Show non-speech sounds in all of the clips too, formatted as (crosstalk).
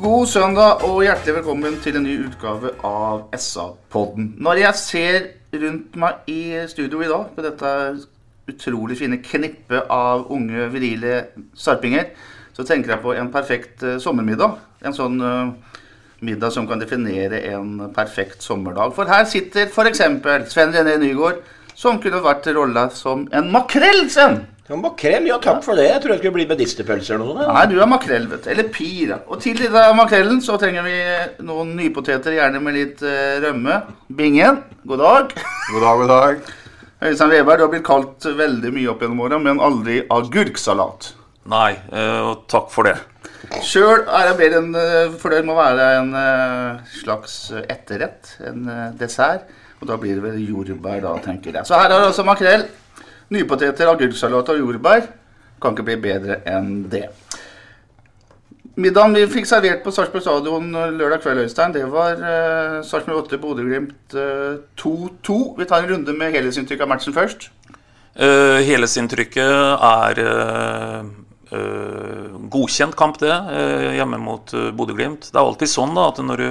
God søndag og hjertelig velkommen til en ny utgave av SA-podden. Når jeg ser rundt meg i studio i dag, på dette utrolig fine knippet av unge, virile sarpinger, så tenker jeg på en perfekt eh, sommermiddag. En sånn eh, middag som kan definere en perfekt sommerdag. For her sitter f.eks. Sven René Nygård, som kunne vært rolla som en makrell, Sven! Ja, makrell, ja takk for det. Jeg tror jeg skulle bli medisterpølse eller noe sånt. Nei, du er makrell, vet du. Eller pir. ja. Og til denne makrellen så trenger vi noen nypoteter, gjerne med litt uh, rømme. Bingen, god dag. God dag, god dag. Øystein Weberg, du har blitt kalt veldig mye opp gjennom åra, men aldri agurksalat. Nei, og uh, takk for det. Sjøl er jeg mer enn uh, fornøyd med å være en eh, slags etterrett, en eh, dessert. Og da blir det vel jordbær, da, tenker jeg. Så her er det altså makrell, nypoteter, agurksalat og jordbær. Kan ikke bli bedre enn det. Middagen vi fikk servert på Sarpsborg stadion lørdag kveld, Øystein, det var uh, Sarpsborg 8, Bodø-Glimt eh, 2-2. Vi tar en runde med helhetsinntrykket av matchen først. Uh, Helhetsinntrykket er uh, uh, godkjent kamp, det, uh, hjemme mot uh, Bodø-Glimt. Det er alltid sånn da, at når du,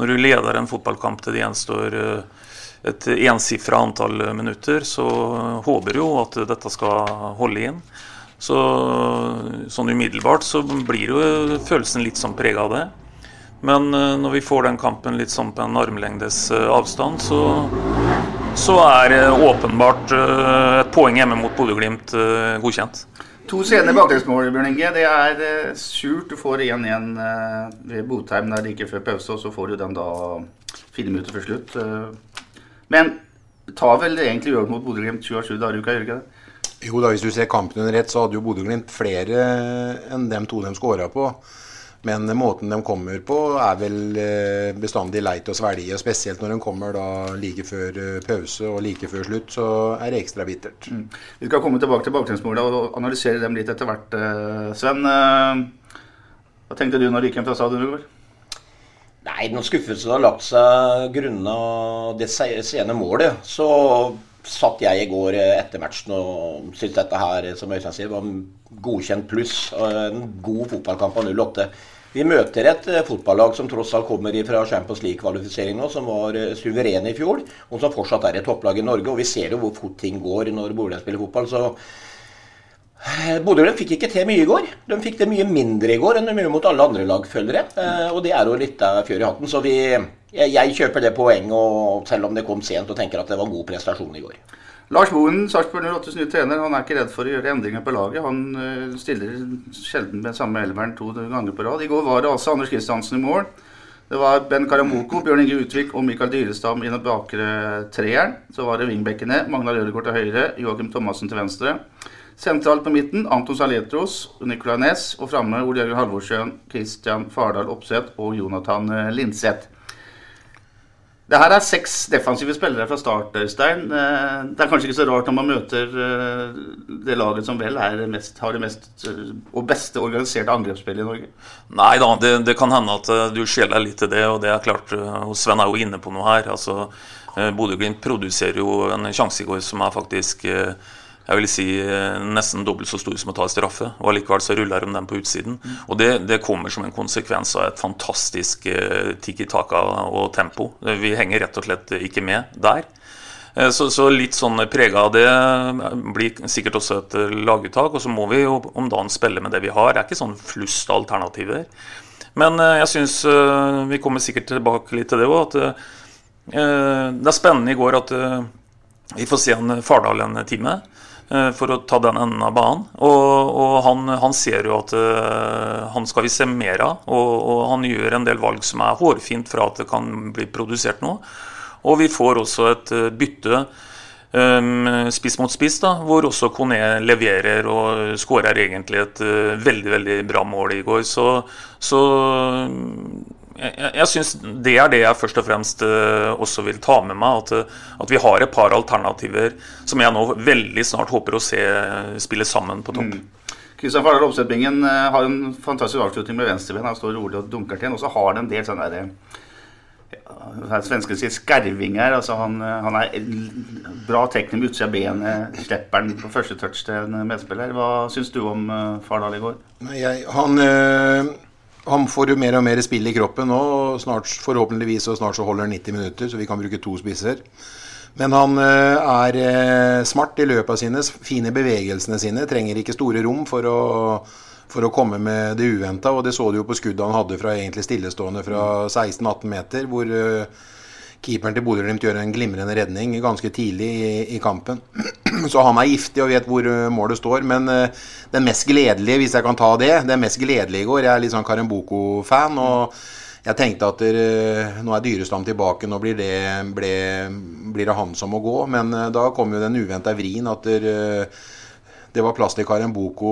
når du leder en fotballkamp til det gjenstår eh, et ensifra antall minutter, så håper jo at dette skal holde inn. Så sånn umiddelbart så blir jo følelsen litt sånn prega av det. Men eh, når vi får den kampen litt sånn på en armlengdes eh, avstand, så, så er åpenbart eh, et poeng hjemme mot Bodø-Glimt godkjent. To sene bakgrunnsmål, Bjørn Inge. Det er surt. Du får 1-1 eh, ved Botheim der like før pause, og så får du den da fire minutter før slutt. Men tar vel egentlig uavgjort mot Bodø-Glimt 27 dager i uka, gjør ikke det? Jo da, hvis du ser kampen under ett, så hadde jo Bodø-Glimt flere enn dem to de skåra på. Men måten de kommer på er vel eh, bestandig leit å svelge. Spesielt når de kommer da like før eh, pause og like før slutt, så er det ekstra bittert. Vi skal komme tilbake til baklengsmåla og analysere dem litt etter hvert, eh, Sven. Hva tenkte du når du gikk hjem fra stadion i går? Nei, når skuffelsen har lagt seg grunna det se- sene målet, så satt jeg i går etter matchen og syntes dette her, som Øystein sier, var godkjent pluss. En god fotballkamp av 08. Vi møter et eh, fotballag som tross alt kommer fra Champions League-kvalifisering nå, som var eh, suverene i fjor, og som fortsatt er et topplag i Norge. Og vi ser jo hvor fort ting går når Bodø spiller fotball. så Eh, Bodø-Glimt fikk ikke til mye i går. De fikk det mye mindre i går enn de gjorde mot alle andre lag, føler jeg. Eh, Og det er jo litt av fjør i hatten. Så vi, jeg, kjøper det poenget, selv om det kom sent, og tenker at det var god prestasjon i går. Lars Bohen, Sarpsborg 08s nye trener, han er ikke redd for å gjøre endringer på laget. Han eh, stiller sjelden med samme elveren to ganger på rad. I går var det altså Anders Kristiansen i mål. Det var Ben Karamoko, Bjørn Inge Utvik og Mikael Dyrestam i den bakre treeren. Så var det wingbackene, Magnar Ødegaard til høyre, Joakim Thomassen til venstre. Sentralt på midten Anton Saletros, Nicolay Næss, og framme Ole Jørgen Halvorsen, Christian Fardal Opseth og Jonathan eh, Linseth. Det her er seks defensive spillere fra start, Øystein. Eh, Det er kanskje ikke så rart når man møter eh, det laget som vel det mest, har det mest eh, og beste organiserte angrepsspillet i Norge. Nei da, det, det kan hende at eh, du skjeler litt til det, og det er klart, eh, Sven er jo inne på noe her. altså eh, Bodø-Glimt produserer jo en sjanse i går som er faktisk eh, jeg vil si eh, nesten dobbelt så stor som å ta straffe. Og allikevel så ruller de den på utsiden. Og det, det kommer som en konsekvens av et fantastisk eh, tiki-taka og tempo. Vi henger rett og slett ikke med der. Eh, Så, så litt sånn prega av det blir sikkert også et laguttak. Og så må vi jo om dagen spille med det vi har. Det er ikke sånn flust alternativer. Men jeg syns Vi kommer sikkert tilbake litt til det òg. At det er spennende i går at vi får se en Fardal en time. Eh, For å ta den enden av banen. Og, og han, han ser jo at uh, han skal vi se mer av. Og, og han gjør en del valg som er hårfint fra at det kan bli produsert noe. Og vi får også et eh, bytte um, spiss mot spiss, da, hvor også Kone leverer og skårer egentlig et uh, veldig veldig bra mål i går. Så, så jeg- jeg syns det er det jeg først og fremst eh, også vil ta med meg. At, eh, at vi har et par alternativer som jeg nå veldig snart håper å se eh, spille sammen på topp. Kristian Fardal Opseth-Bingen har en fantastisk avslutning med venstreben. Han står rolig og dunker til. Og så har han en del sånne der, ja, Svensken er sier skervinger. Altså han, han er bra teknisk med utsida av benet. Slipper han på første touch til en medspiller. Hva syns du om Fardal i går? Nei, jeg, han, øh, han får jo mer og mer spill i kroppen nå. Snart, forhåpentligvis og snart så holder han 90 minutter, så vi kan bruke to spisser. Men han øh, er øh, smart i løpet av sine, fine bevegelsene sine. Trenger ikke store rom for å, for å komme med det uventa. Og det så du jo på skuddet han hadde fra egentlig stillestående fra 16-18 meter, hvor øh, keeperen til Bodø-Glimt gjør en glimrende redning ganske tidlig i, i kampen. (clears throat) Så han er giftig og vet hvor øh, målet står. Men øh, den mest gledelige, hvis jeg kan ta det, den mest gledelige i går Jeg er litt sånn Karemboko-fan. og jeg tenkte at øh, nå er Dyrestam tilbake, nå blir det, ble, blir det han som må gå. Men da kom jo den uventa vrien at øh, det var plastikkaren Boko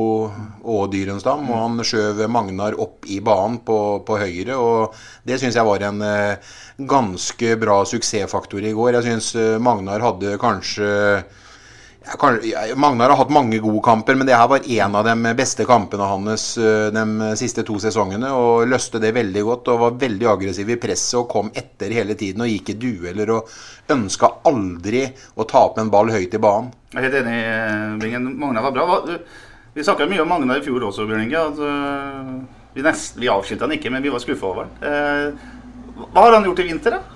og Dyrenstam, og han skjøv Magnar opp i banen på, på høyre. og Det syns jeg var en eh, ganske bra suksessfaktor i går. Jeg syns eh, Magnar hadde kanskje kan, Magnar har hatt mange gode kamper, men det her var en av de beste kampene hans eh, de siste to sesongene. og Løste det veldig godt og var veldig aggressiv i presset og kom etter hele tiden og gikk i dueller og ønska aldri å tape en ball høyt i banen. Jeg er helt enig, eh, Bingen. Magnar var bra. Vi snakka mye om Magnar i fjor også, Bjørn Inge. Øh, vi nest, vi avskilta han ikke, men vi var skuffa over han. Eh, hva har han gjort i vinter, da?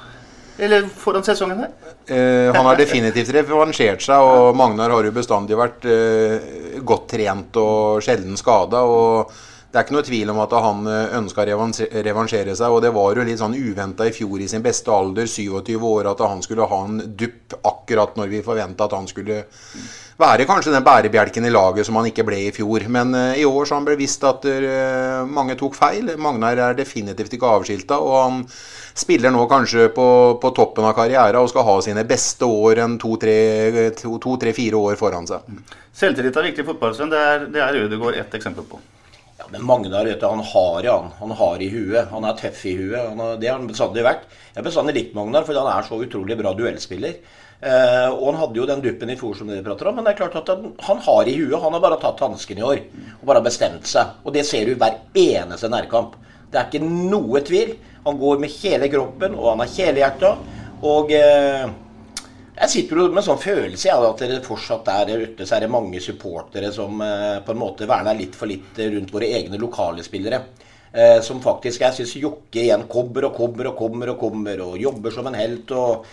Eller foran sesongen her? Eh, han har definitivt revansjert seg, og Magnar har jo bestandig vært eh, godt trent og sjelden skada. Det er ikke noe tvil om at han ønska å revansjere seg. Og det var jo litt sånn uventa i fjor i sin beste alder, 27 år, at han skulle ha en dupp akkurat når vi forventa at han skulle være kanskje den bærebjelken i laget som han ikke ble i fjor. Men eh, i år så han ble visst at eh, mange tok feil. Magnar er definitivt ikke avskilta, og han spiller nå kanskje på, på toppen av karrieren og skal ha sine beste år en to-tre-fire to, to, år foran seg. Selvtillit er viktig i fotball, Det er, det er Ødegaard ett eksempel på. Ja, men Magnar vet du, han har i han. Han har i huet. Han er tøff i huet. Han har, det har han bestandig vært. Jeg har bestandig likt Magnar, fordi han er så utrolig bra duellspiller. Eh, og han hadde jo den duppen i fjor som dere prater om, men det er klart at han, han har i huet. Han har bare tatt hansken i år og bare bestemt seg. Og det ser du hver eneste nærkamp. Det er ikke noe tvil. Han går med hele kroppen, og han har helhjerta. Og eh, jeg sitter jo med en sånn følelse av at det fortsatt er ute så er det mange supportere som eh, på en måte verner litt for litt rundt våre egne lokale spillere. Eh, som faktisk jeg syns jokker igjen kommer og kommer og kommer og kommer og jobber som en helt. og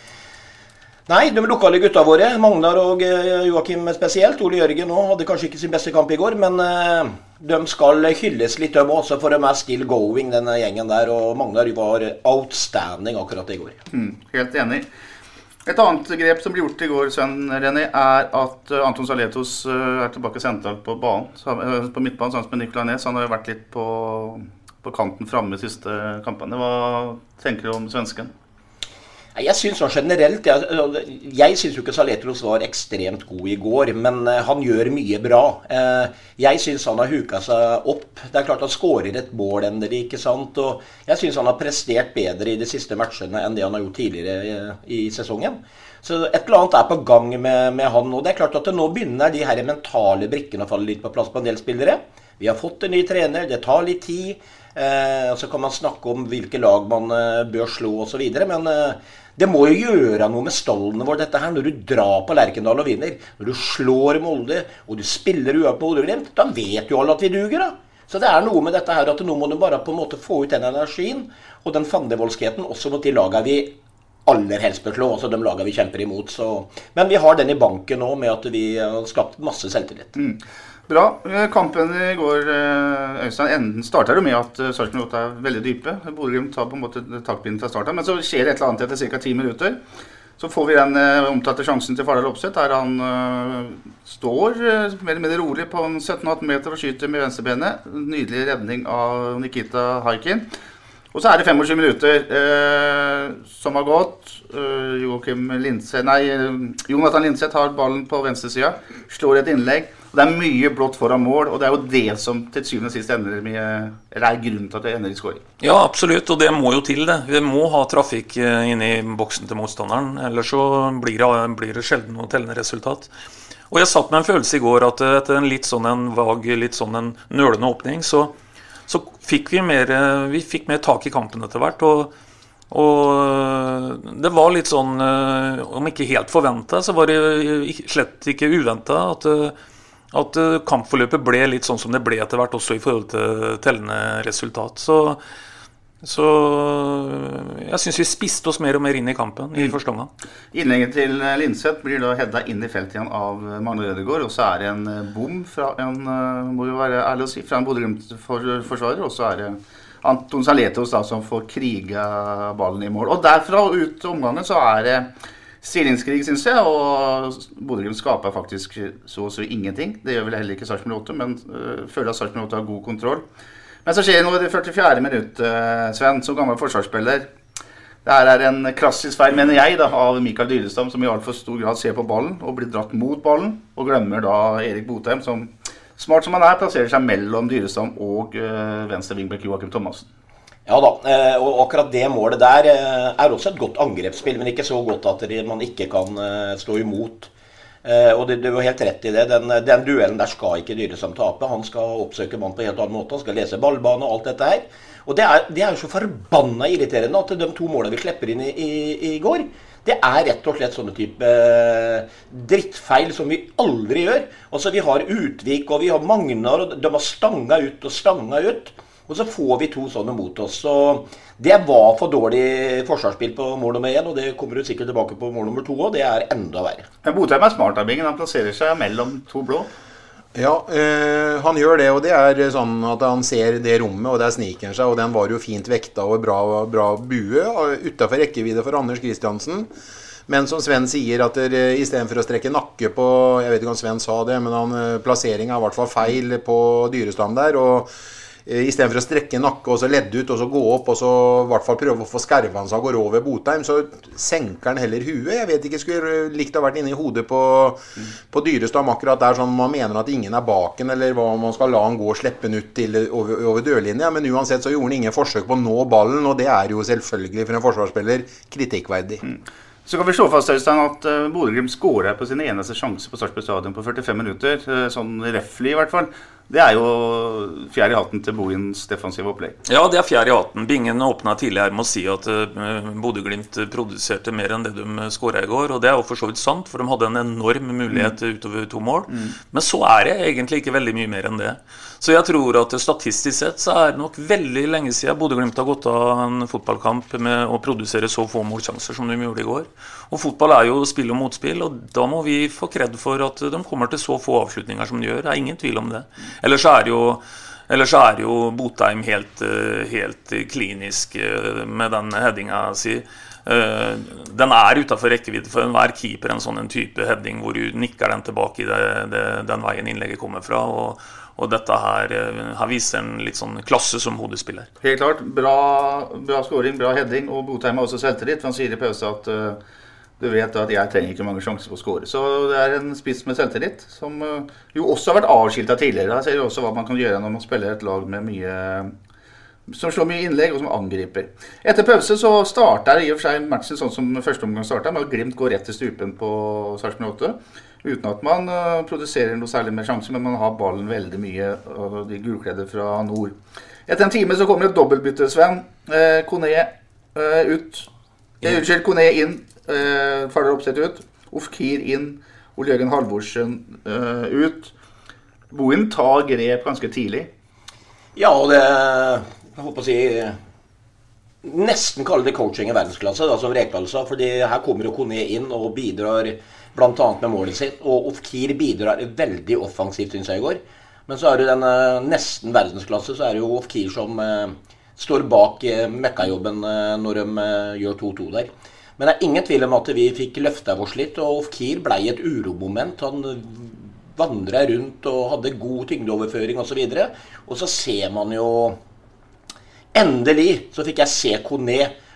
Nei, de lokale gutta våre, Magnar og eh, Joakim spesielt, Ole Jørgen òg, hadde kanskje ikke sin beste kamp i går, men eh, de skal hylles litt, de også, for de er still going, denne gjengen der. Og Magnar var outstanding akkurat i går. Mm, helt enig. Et annet grep som ble gjort i går, Sven René, er at eh, Anton Saletos er tilbake sentralt på banen, på midtbanen sammen med Nicolay Næss. Han har jo vært litt på, på kanten framme de siste kampene. Hva tenker du om svensken? Jeg syns sånn generelt Jeg, jeg syns jo ikke Saletros var ekstremt god i går, men eh, han gjør mye bra. Eh, Jeg syns han har huka seg opp. Det er klart han skårer et mål endelig, ikke sant. Og jeg syns han har prestert bedre i de siste matchene enn det han har gjort tidligere i, i sesongen. Så et eller annet er på gang med, med han. Og det er klart at nå begynner de her mentale brikkene å falle litt på plass på en del spillere. Vi har fått en ny trener, det tar litt tid. Eh, og Så kan man snakke om hvilke lag man eh, bør slå osv. Men eh, det må jo gjøre noe med stallene våre, dette her. Når du drar på Lerkendal og vinner, når du slår Molde, og du spiller uavgjort på Bodø-Glimt, da vet jo alle at vi duger, da. Så det er noe med dette her at nå må du bare på en måte få ut den energien og den fandenivoldskheten også mot de lagene vi aller helst bør slå, altså de lagene vi kjemper imot. Så. Men vi har den i banken nå med at vi har skapt masse selvtillit. Mm. Bra. Eh, Kampen i går eh, Øystein, enden starter jo med at eh, Sarpsborg 8 er veldig dype. Bodø-Glimt tar på en måte taktpinnen fra starten, men så skjer et eller annet etter ca. ti minutter. Så får vi den omtalte sjansen til Fardal Opseth, der han uh, står uh, mer eller mindre rolig på en 17-18 meter og skyter med venstrebenet. Nydelig redning av Nikita Haikin. Og så er det 25 minutter uh, som har gått. Joakim Lindseth, nei, Jonathan Linseth har ballen på venstresida. Slår et innlegg. Og Det er mye blått foran mål, og det er jo det som til syvende og sist ender med Eller er grunnen til at det ender i skåring. Ja, absolutt, og det må jo til, det. Vi må ha trafikk inni i boksen til motstanderen. Ellers så blir det, blir det sjelden noe tellende resultat. Og jeg satt med en følelse i går at eh, etter en litt sånn en vag, litt sånn en nølende åpning, så, så fikk vi mer, eh, vi fikk mer tak i kampen etter hvert. og og det var litt sånn, om ikke helt forventa, så var det slett ikke uventa at at eh, kampforløpet ble litt sånn som det ble etter hvert, også i forhold til tellende resultat. Så, så jeg syns vi spiste oss mer og mer inn i kampen i mm. første omgang. Innlegget til Linseth blir da hedda inn i feltet igjen av Magne Rødegård. Og så er det en eh, bom fra en, eh, må jo være ærlig å si, fra en Bodø-Glimt-forsvarer. Og så er det Anton Saletos da, som får kriga ballen i mål. Og derfra og ut omgangen så er det stillingskrig, syns jeg. Og Bodø-Glimt skaper faktisk så og så ingenting. Det gjør vel heller ikke Sarpsborg 8, men øh, føler at Sarpsborg 8 har god kontroll. Men så skjer det noe i det 44. minutt, uh, Sven, som gammel forsvarsspiller. Det her er en klassisk feil, mener jeg, da, av Mikael Dyrestam, som i altfor stor grad ser på ballen og blir dratt mot ballen, og glemmer da Erik Botheim, som smart som han er, plasserer seg mellom Dyrestam og øh, venstre wingback Joakim Thomassen. Ja da, eh, og akkurat det målet der eh, er også et godt angrepsspill, men ikke så godt at man ikke kan eh, stå imot. Og Du har helt rett i det. Den, den duellen der skal ikke Dyresam tape. Han skal oppsøke mann på en helt annen måte. Han skal lese ballbane og alt dette her. Og Det det er jo så forbanna irriterende at de to målene vi slipper inn i, i, i går, det er rett og slett sånne type drittfeil som vi aldri gjør. Altså Vi har Utvik og vi har Magnar, og de har stanga ut og stanga ut. Og så får vi to sånne mot oss. Så det var for dårlig forsvarsspill på mål nummer én, og det kommer du sikkert tilbake på mål nummer to òg. Det er enda verre. Men Botheim er smart av Bingen. Han plasserer seg mellom to blå. Ja, øh, han gjør det, og det er sånn at han ser det rommet, og der sniker han seg. Og den var jo fint vekta og bra, bra bue utafor rekkevidde for Anders Kristiansen. Men som Sven sier, at istedenfor å strekke nakke på Jeg vet ikke om Sven sa det, men han, eh, plasseringa er i hvert fall feil på dyrestam der. og Eh, Istedenfor å strekke nakke og så ledde ut og så gå opp og så i hvert fall prøve å få skarva så han går over Botheim, så senker han heller huet. Jeg vet ikke, skulle likt å ha vært inne i hodet på, på Dyrestam akkurat der, sånn man mener at ingen er baken, eller hva man skal la han gå og slippe han ut til, over, over dørlinja. Men uansett så gjorde han ingen forsøk på å nå ballen, og det er jo selvfølgelig for en forsvarsspiller kritikkverdig. Mm. Så kan vi slå fast Øystein, at uh, Bodø-Glimt skåra på sin eneste sjanse på Sarpsborg stadion på 45 minutter. Uh, sånn reffelig, i hvert fall. Det er jo fjær i hatten til Bohins defensive opplegg. Ja, det er fjær i hatten. Bingen åpna tidligere med å si at uh, Bodø-Glimt produserte mer enn det de skåra i går. Og det er jo for så vidt sant, for de hadde en enorm mulighet mm. utover to mål. Mm. Men så er det egentlig ikke veldig mye mer enn det. Så jeg tror at statistisk sett så er det nok veldig lenge siden Bodø-Glimt har gått av en fotballkamp med å produsere så få målsjanser som de gjorde i går. Og fotball er jo spill og motspill, og da må vi få kred for at de kommer til så få avslutninger som de gjør. Det er ingen tvil om det. Ellers er jo Ellers er jo Botheim helt, eh, helt klinisk eh, med den headinga si. Eh, den er utafor rekkevidde for enhver keeper, en sånn type heading hvor du nikker den tilbake i det, det, den veien innlegget kommer fra. og og dette her, her viser en litt sånn klasse som hodespiller. Helt klart. Bra, bra scoring, bra heading. Og Botheim har også selvtillit. Han sier i pause at uh, du vet at jeg trenger ikke mange sjanser på å score. Så det er en spiss med selvtillit, som uh, jo også har vært avskilta tidligere. Her ser du også hva man kan gjøre når man spiller et lag med mye som slår mye innlegg, og som angriper. Etter pause så starter i og for seg matchen sånn som første omgang starta, med at Glimt går rett til stupen på Sarpsborg 8. Uten at man uh, produserer noe særlig mer sjanser, men man har ballen veldig mye, Og de gulkledde fra nord. Etter en time så kommer et dobbeltbytte, Sven. Uh, Kone uh, ut. Eh, unnskyld, Kone inn. Uh, Fardal Opseth ut. Ofkir inn. Ole Jørgen Halvorsen uh, ut. Bohin tar grep ganske tidlig. Ja, og det Jeg håper å si nesten kalle det coaching i verdensklasse, da, som Rekdal sa. fordi her kommer Kone inn og bidrar bl.a. med målet sitt. Og Ofkir bidrar veldig offensivt, syns jeg, i går. Men så er det den eh, nesten verdensklasse, så er det jo Ofkir som eh, står bak eh, mekkajobben eh, når de eh, gjør 2-2 der. Men det er ingen tvil om at vi fikk løfta oss litt, og Ofkir ble et uromoment. Han vandra rundt og hadde god tyngdeoverføring osv. Og, så og så ser man jo Endelig så fikk jeg se Kone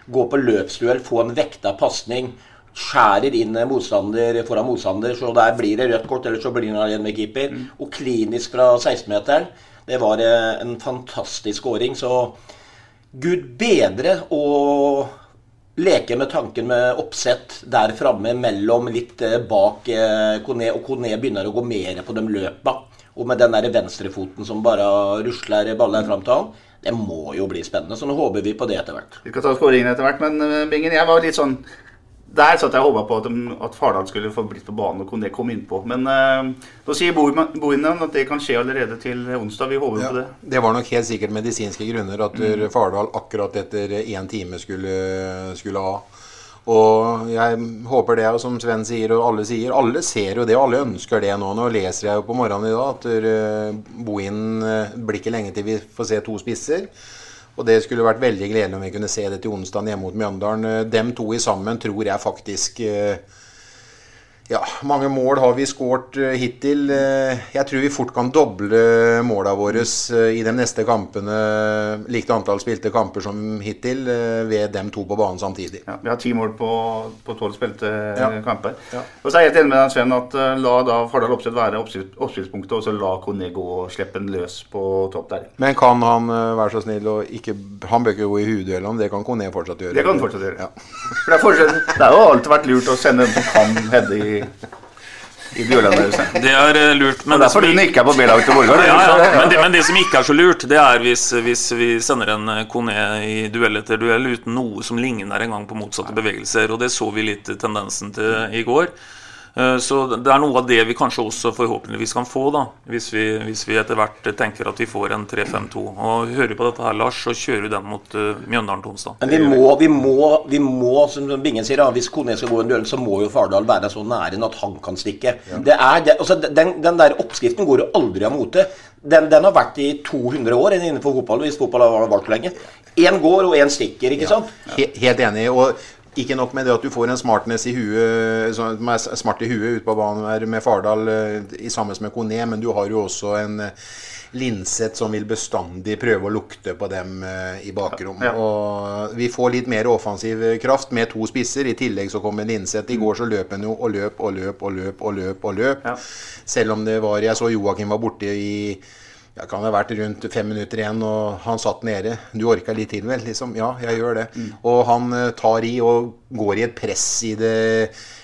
gå på løpsduell, få en vekta pasning. Skjærer inn motstander foran motstander, så der blir det rødt kort, eller så blir han alene med keeper. Mm. Og klinisk fra 16-meteren. Det var eh, en fantastisk skåring. Så gud bedre å leke med tanken med oppsett der framme mellom litt eh, bak eh, Kone, og Kone begynner å gå mer på de løpa. Og med den der venstrefoten som bare rusler baller fram til han. Det må jo bli spennende, så nå håper vi på det etter hvert. Vi skal ta skåringen etter hvert, men Bingen, jeg var litt sånn Der satt jeg og håpa på at, at Fardal skulle få blitt på banen og kunne komme innpå. Men uh, nå sier Bohinen at det kan skje allerede til onsdag. Vi håper Ja, på det. det var nok helt sikkert medisinske grunner at Mm. Fardal akkurat etter én time skulle, skulle ha. Og jeg håper det, og som Sven sier, og alle sier, alle ser jo det, og alle ønsker det nå. Nå leser jeg jo på morgenen i dag at Bohin uh, blir ikke lenge til vi får se to spisser. Og det skulle vært veldig gledelig om vi kunne se det til onsdag hjemme mot Mjøndalen. Eh, Dem to i sammen tror jeg faktisk eh, ja, mange mål har vi skåret eh, hittil. Eh, Jeg tror vi fort kan doble målene våre eh, i de neste kampene. Likt antall spilte kamper som hittil, ved dem to på banen samtidig. Ja, vi har ti mål på på tolv spilte Ja. kamper. Ja. Og så er jeg helt enig med deg, Sven, at la da Fardal Oppsett være oppspillspunktet, og så la Kone gå og slippe den løs på topp der. Men kan han være så snill og ikke Han bør ikke gå i hueduellene, det kan Kone fortsatt gjøre. Det kan han fortsatt gjøre. Ja. For det, er fortsatt, det har jo alltid vært lurt å sende en som kan heade i, i duellene. Det er eh, lurt. Men derfor du nikker på B-laget til Borgard. Ja, ja. det- Men, men det som ikke er så lurt, det er hvis, hvis vi sender en eh, Kone i duell etter duell uten noe som ligner engang på motsatte bevegelser. Og det så vi litt tendensen til i går. Eh, Så det er noe av det vi kanskje også forhåpentligvis kan få, da, hvis vi, hvis vi etter hvert tenker at vi får en 3-5-2. Og hører på dette her, Lars, så kjører vi den mot uh, Mjøndalen på onsdag. Men vi må, vi må, vi må som Bingen sier, da, hvis Kone skal gå en duell, så må jo Fardal være så nære at han kan stikke. Det er, det, altså, den, den der oppskriften går jo aldri av mote. Den, den har vært i 200 år innenfor fotball, hvis fotball har vart lenge. Én går, og én stikker, ikke sant? Helt enig. og ikke nok med det at du får en smartness i huet, som er smart i huet ute på banen her med Fardal eh, i sammen med Kone, men du har jo også en eh, Linseth som vil bestandig prøve å lukte på dem eh, i bakrom. Ja. Og vi får litt mer offensiv kraft med to spisser. I tillegg så kommer Linseth. I går så løp han jo og løp og løp og løp og løp. og løp. Ja. Selv om det var Jeg så Joakim var borte i ja, kan det ha vært rundt fem minutter igjen, og han satt nede. Du orka litt til, vel? liksom, Ja, jeg gjør det. Og han eh, tar i og går i et press i det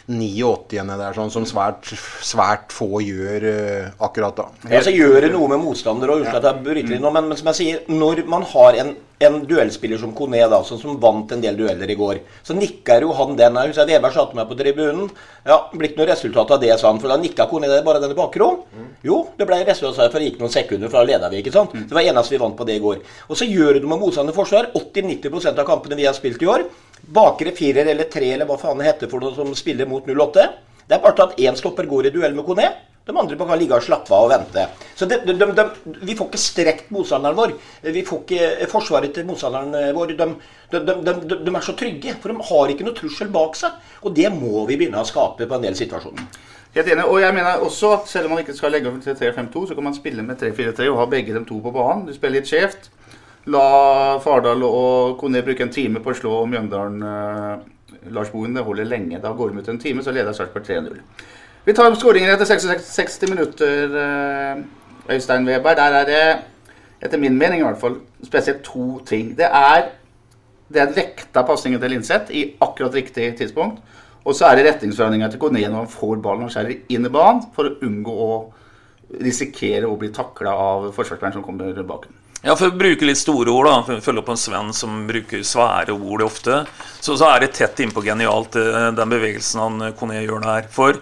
89. der, sånn som svært, svært få gjør uh, akkurat da. Ja, så gjør det noe med motstander og jeg bryter inn nå, men, men som jeg sier, når man har en, en duellspiller som Kone, da, som vant en del dueller i går, så nikker jo han den. Jeg husker at Weber satte meg på tribunen. Ja, blir ikke noe resultat av det, sa han. For da nikka Kone bare denne bakrom. Jo, det ble resultat for det gikk noen sekunder, for da leda vi, ikke sant. Det var eneste vi vant på det i går. Og så gjør det med motstander forsvar. 80-90% av kampene vi har spilt i år. Bakre firer eller tre eller hva faen det heter for noe som spiller mot 08. Det er bare at én stopper går i duell med Kone. De andre kan ligge og slappe av og vente. Så de, de, de, Vi får ikke strekt motstanderen vår. Vi får ikke forsvaret til motstanderen vår. De, de, de, de, de er så trygge, for de har ikke noe trussel bak seg. Og det må vi begynne å skape på en del situasjoner. Helt enig. Og jeg mener også at selv om man ikke skal legge opp til 3-5-2, så kan man spille med 3-4-3 og ha begge de to på banen. Du spiller litt skjevt. La Fardal og Kone bruke en time på å slå Mjøndalen eh, Lars Bohin. Det holder lenge. Da går de ut en time, så leder Sarpsborg 3-0. Vi tar skåringen etter 66 60 minutter, eh, Øystein Weber. Der er det, etter min mening i hvert fall, spesielt to ting. Det er er vekta pasningen til Linseth i akkurat riktig tidspunkt. Og så er det retningsforhandlinga til Kone når han får ballen og skjærer inn i banen, for å unngå å risikere å bli takla av forsvarsspilleren som kommer bak ham. Ja, For å bruke litt store ord, da, for å følge opp en Sven som bruker svære ord ofte, så, så er det tett innpå genialt, eh, den bevegelsen han Kone gjør der. For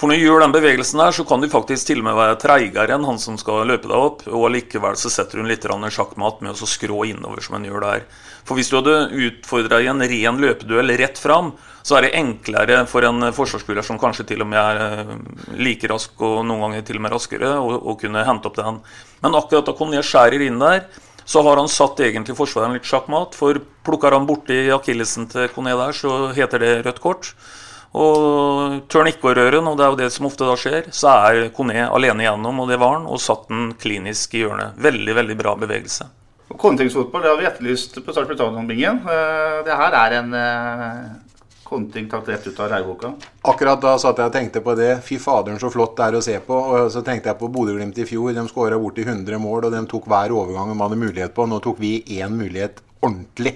For når du gjør den bevegelsen der, så kan du faktisk til og med være treigere enn han som skal løpe deg opp, og likevel så setter hun litt sjakkmatt med å skrå innover som hun gjør der. For hvis du hadde utfordra i en ren løpeduell rett fram, så er det enklere for en forsvarsspiller som kanskje til og med er eh, like rask, og noen ganger til og med raskere, å, å kunne hente opp den. Men akkurat da Kone skjærer inn der, så har han satt egentlig forsvareren litt sjakkmatt. For plukker han borti akillesen til Kone der, så heter det rødt kort. Og tør han ikke å røre den, og det er jo det som ofte da skjer, så er Kone alene igjennom, og det var han, og satt den klinisk i hjørnet. Veldig, veldig bra bevegelse. Kontingsfotball det har vi etterlyst på Start Britannia-bingen. Eh, det her er en eh, konting tatt rett ut av reirboka. Akkurat da satt jeg og tenkte på det. Fy faderen, så flott det er å se på. Og så tenkte jeg på Bodø-Glimt i fjor. De skåra borti 100 mål, og de tok hver overgang de hadde mulighet på. Nå tok vi én mulighet ordentlig,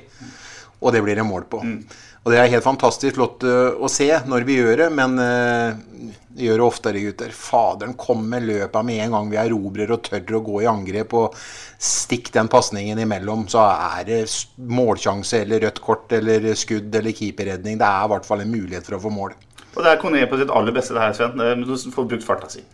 og det blir det mål på. Mm. Og det er helt fantastisk flott uh, å se når vi gjør det, men vi gjør det oftere, gutter. Faderen kom med løpa med en gang vi erobrer og tør å gå i angrep. og Stikk den pasningen imellom, så er det målsjanse eller rødt kort eller skudd eller keeperredning. Det er i hvert fall en mulighet for å få mål. Og det er Kone på sitt aller beste, det her, Sven. Du får brukt farta si.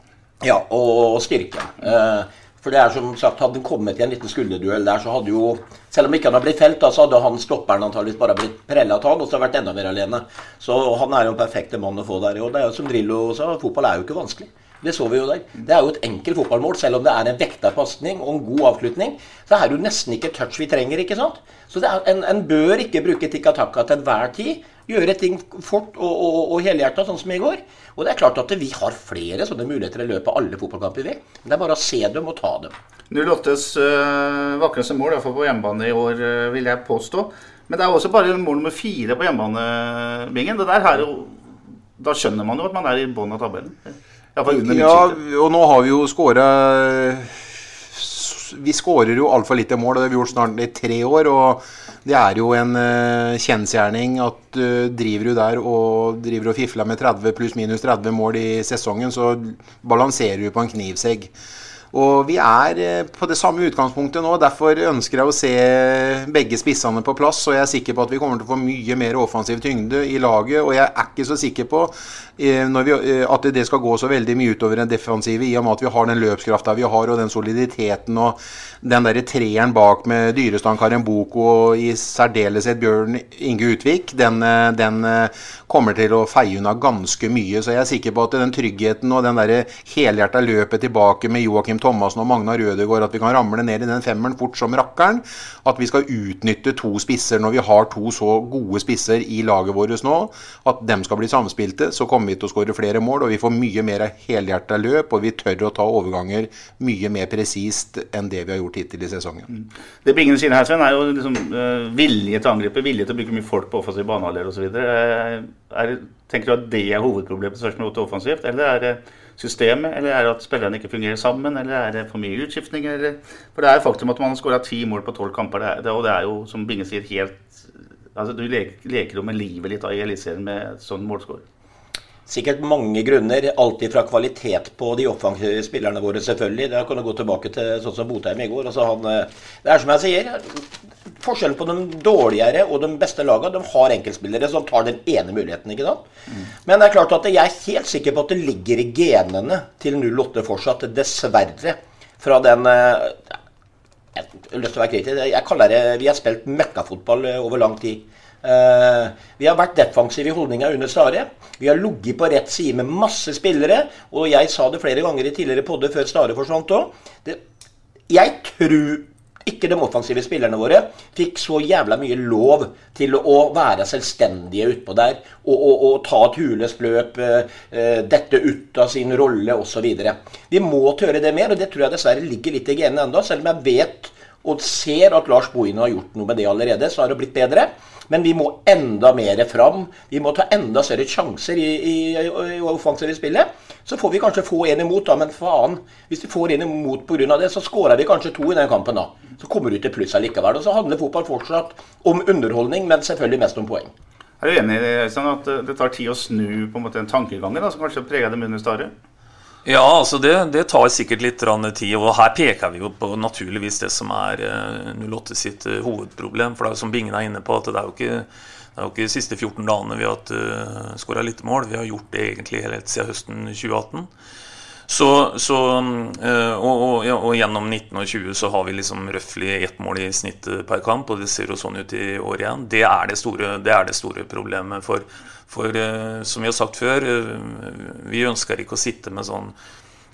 Ja, og styrke. Uh, for det er som sagt, Hadde han kommet i en liten skulderduell der, så hadde jo Selv om ikke han hadde blitt felt, da, så hadde han stopperen antakeligvis bare blitt prella av han, og så vært enda mer alene. Så han er jo en perfekte mann å få der. Og det er jo som Drillo sa, fotball er jo ikke vanskelig. Det så vi jo der. Det er jo et enkelt fotballmål. Selv om det er en vekta pasning og en god avslutning, så er det jo nesten ikke touch vi trenger. ikke sant? Så er, en, en, bør ikke bruke tikka takka til enhver tid. Gjøre ting fort og, og, og helhjerta, sånn som i går. Og det er klart at vi har flere sånne muligheter i løpet av alle fotballkamper. vi. Det er bare å se dem og ta dem. 08s uh, vakreste mål, iallfall på hjemmebane i år, uh, vil jeg påstå. Men det er også bare mål nummer fire på hjemmebanebingen. Det der her, Da skjønner man jo at man er i bånn av tabellen. Ja, og nå har vi jo skåra Vi skårer jo altfor lite mål, og det har vi gjort snart i tre år. og det er jo en uh, kjensgjerning at uh, driver du der og driver og fifler med 30 pluss minus 30 mål i sesongen, så balanserer du på en knivsegg. Og vi er eh, på det samme utgangspunktet nå. Derfor ønsker jeg å se begge spissene på plass. Og jeg er sikker på at vi kommer til å få mye mer offensiv tyngde i laget. Og jeg er ikke så sikker på eh, vi, eh, at det skal gå så veldig mye utover den defensive, i og med at vi har den løpskrafta vi har, og den soliditeten og den derre treeren bak med Dyrestan Karemboko og i særdeleshet Bjørn Inge Utvik, den, den kommer til å feie unna ganske mye. Så jeg er sikker på at den tryggheten og den det helhjerta løpet tilbake med Joakim Thomassen og Magnar Rødegård at vi kan ramle ned i den femmeren fort som rakkeren. At vi skal utnytte to spisser når vi har to så gode spisser i laget vårt nå. At dem skal bli samspilte. Så kommer vi til å skåre flere mål, og vi får mye mer helhjerta løp. Og vi tør å ta overganger mye mer presist enn det vi har gjort hittil i sesongen. Mm. Det bringende siden her, Sven, er jo liksom uh, vilje til å angripe, vilje til å bruke mye folk på offensiv banehalvdel osv. Uh, tenker du at det er hovedproblemet til spørsmålet offensivt, eller er det systemet, eller er det at spillerne ikke fungerer sammen, eller er det for mye utskiftning? Eller? For det er faktum at man har skåra ti mål på tolv kamper, det er, og det er jo, som Binge sier, helt altså Du leker, leker jo med livet litt i Eliteserien med sånn målskår. Sikkert mange grunner. Alltid fra kvalitet på de offensive spillerne våre, selvfølgelig. Da kan du gå tilbake til sånn som Botheim i går. Altså han, eh, det er som jeg sier. Forskjellen på de dårligere og de beste lagene, de har enkeltspillere som tar den ene muligheten. ikke sant? Mm. Men det er klart at jeg er helt sikker på at det ligger i genene til 08 fortsatt, dessverre. Fra den eh, Jeg har lyst til å være kritisk. Jeg kaller det Vi har spilt møkkafotball eh, over lang tid. Uh, vi har vært defensive i holdninga under Stare. Vi har ligget på rett side med masse spillere. Og jeg sa det flere ganger i tidligere podder før Stare forsvant òg. Jeg tror ikke de offensive spillerne våre fikk så jævla mye lov til å være selvstendige utpå der og, og, og, ta et huløst løp, uh, dette ut av sin rolle osv. Vi må tørre det mer, og det tror jeg dessverre ligger litt i genene ennå. Selv om jeg vet og ser at Lars Bohine har gjort noe med det allerede, så har det blitt bedre. Men vi må enda mer fram. Vi må ta enda større sjanser i, i, i offensive spillet. Så får vi kanskje få en imot, da, men faen. Hvis vi får en imot pga. det, så skårer vi kanskje to i den kampen da. Så kommer du til pluss allikevel. Og så handler fotball fortsatt om underholdning, men selvfølgelig mest om poeng. Er du enig i at det tar tid å snu på en måte den tankegangen som kanskje preger det under Stare? Ja, altså det, det, tar sikkert litt tid. Og her peker vi jo på naturligvis det som er 08 eh, sitt eh, hovedproblem. For det er jo som Bingen er inne på, at det er jo ikke, Det er jo ikke de siste 14 dagene vi har uh, skåra lite mål. Vi har gjort det egentlig helt siden høsten 2018. Så, så og, og, og, gjennom 19 og 20 så har vi liksom røftlig ett mål i snitt per kamp, og det ser jo sånn ut i år igjen. Det er det store, det er det store problemet. For, for uh, som vi har sagt før, vi ønsker ikke å sitte med sånn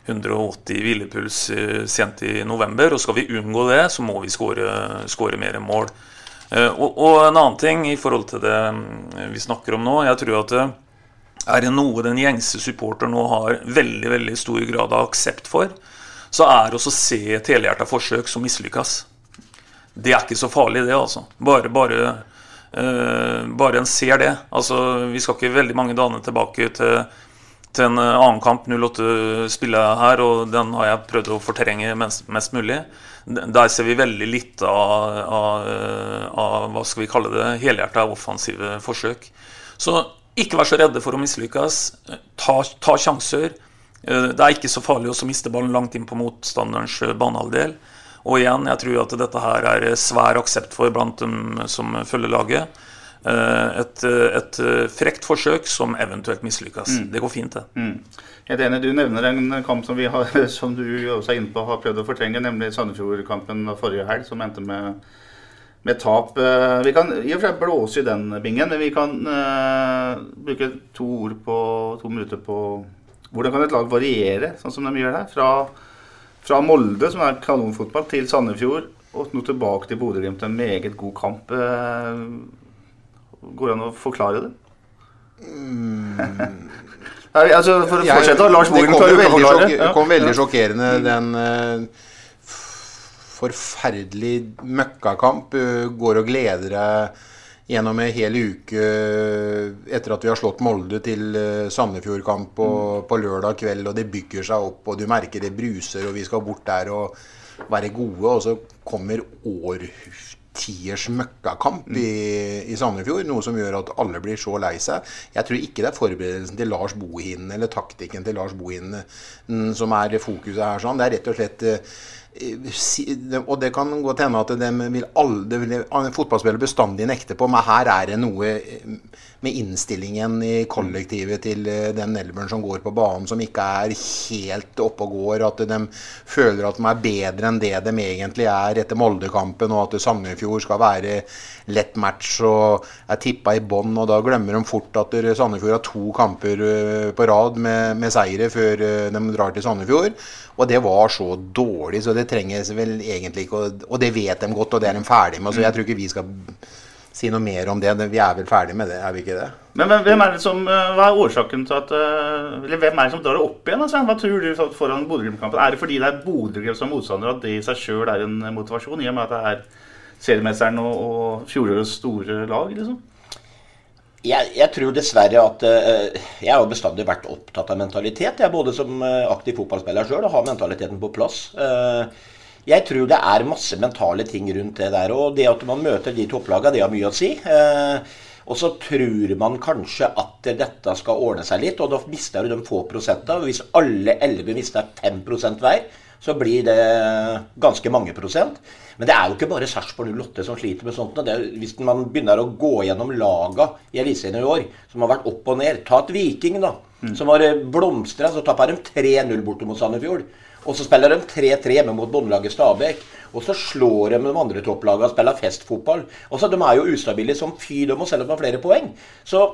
180 hvilepuls sent i november. Og skal vi unngå det, så må vi skåre mer mål. Eh, og, og, en annen ting i forhold til det mm, vi snakker om nå. Jeg tror at er det noe den gjengse supporter nå har veldig veldig stor grad av aksept for, så er det å se et helhjerta forsøk som mislykkes. Det er ikke så farlig, det, altså. Bare, bare, bare en ser det. Altså, vi skal ikke veldig mange dagene tilbake til til en annen kamp 08 spiller jeg her, og den har jeg prøvd å fortrenge mest, mest mulig. Der ser vi veldig litt av, av, av hva skal vi kalle det, helhjerta offensive forsøk. Så ikke vær så redde for å mislykkes. Ta, ta, sjanser. Det er ikke så farlig å miste ballen langt inn på motstanderens banehalvdel. Og igjen, jeg tror at dette her er svær aksept for blant dem som følger laget. Eh, et, et, frekt forsøk som eventuelt mislykkes. Mm. Det går fint, det. Mm. Helt enig. Du nevner en kamp som, vi har, (laughs) som du også er inne på har prøvd å fortrenge, nemlig Sandefjord-kampen forrige helg, som endte med, med tap. Eh, vi kan i og for seg blåse i den bingen, men vi kan uh, bruke to ord på to minutter på hvordan kan et lag variere, sånn som de gjør her? Fra, fra Molde, som er kanonfotball, til Sandefjord, og nå tilbake til Bodø-Glimt. En meget god kamp. Uh, går det an å forklare det? Mm. (laughs) Altså, for å fortsette, Lars Bogen klarer å forklare det. Det kom veldig sjokkerende, mm. den uh, forferdelig møkkakamp. Uh, går og gleder deg gjennom en hel uke uh, etter at vi har slått Molde til Sandefjordkamp Sandefjord-kamp på, mm. på, lørdag kveld, og det bygger seg opp, og du merker det bruser, og vi skal bort der og være gode, og så kommer årtiers tiers møkkakamp i, i, Sandefjord. Noe som gjør at alle blir så lei seg. Jeg tror ikke det er forberedelsen til Lars Bohinen eller taktikken til Lars Bohinen mm, som er fokuset her. sånn. Det er rett og slett eh, og det kan godt hende at de vil alle, fotballspillere bestandig nekte på, men her er det noe med innstillingen i kollektivet til eh, den elveren som går på banen, som ikke er helt oppe og går. At de føler at de er bedre enn det de egentlig er etter Moldekampen, og at Sandefjord skal være lett match og er tippa i bånn. Og da glemmer de fort at Sandefjord har to kamper eh, på rad med, med seire før eh, de drar til Sandefjord. Og det var så dårlig, så det trenges vel egentlig ikke Og det vet de godt, og det er de ferdig med. Så jeg tror ikke vi skal si noe mer om det. Vi er vel ferdig med det, er vi ikke det? Men hvem er det som, eh, Hva er årsaken til at eh, Eller hvem er det som drar det opp igjen? Altså? Hva tror du foran Bodø-Glimt-kampen? Er det fordi det er Bodø-Glimt som motstander at det i seg sjøl er en motivasjon, i og med at det er seriemesteren og, og fjorårets store lag? liksom? Jeg, jeg, tror dessverre at uh, Jeg har bestandig vært opptatt av mentalitet. Jeg er både som aktiv fotballspiller sjøl og har mentaliteten på plass. Uh, jeg tror det er masse mentale ting rundt det der. Og det at man møter de topplagene, det har mye å si. Eh, og så tror man kanskje at dette skal ordne seg litt, og da mister du de få prosentene. Hvis alle elleve mister 5% hver, så blir det ganske mange prosent. Men det er jo ikke bare Sarpsborg 08 som sliter med sånt. Er, hvis man begynner å gå gjennom laga i Eliteserien i år, som har vært opp og ned Ta et Viking, da. Mm. Som har blomstra. Så tapper de 3-0 borte mot Sandefjord. Og så spiller de 3-3 hjemme mot bondelaget Stabæk. Og så slår de de andre topplagene og spiller festfotball. Og så De er jo ustabile som fy, de må selv ha flere poeng. Så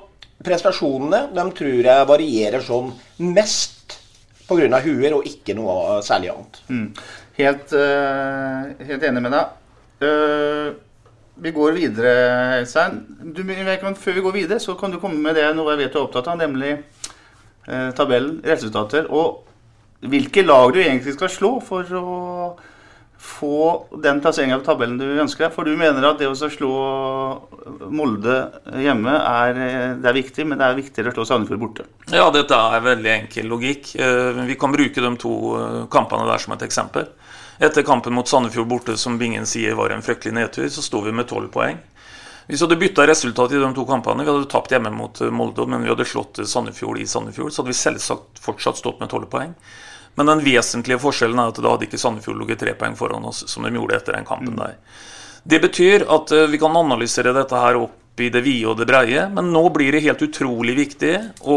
prestasjonene de tror jeg varierer sånn mest pga. huer og ikke noe særlig annet. Mm. Helt, uh, helt, enig med deg. Uh, vi går videre, Øystein. Før vi går videre, så kan du komme med det noe jeg vet du er opptatt av, nemlig uh, tabellen, resultater. Og hvilke lag du egentlig skal slå for å få den plasseringa på tabellen du ønsker deg. For du mener at det å slå Molde hjemme er, det er viktig, men det er viktigere å slå Sandefjord borte. Ja, dette er veldig enkel logikk. Eh, vi kan bruke de to eh, kampene der som et eksempel. Etter kampen mot Sandefjord borte, som Bingen sier var en fryktelig nedtur, så sto vi med tolv poeng. Hvis vi hadde bytta resultat i de to kampene, vi hadde tapt hjemme mot Molde, men vi hadde slått Sandefjord i Sandefjord, så hadde vi selvsagt fortsatt stått med tolv poeng. Men den vesentlige forskjellen er at da hadde ikke Sandefjord ligget tre poeng foran oss, som de gjorde etter den kampen mm. der. Det betyr at uh, vi kan analysere dette her opp i det vide og det breie. Men nå blir det helt utrolig viktig å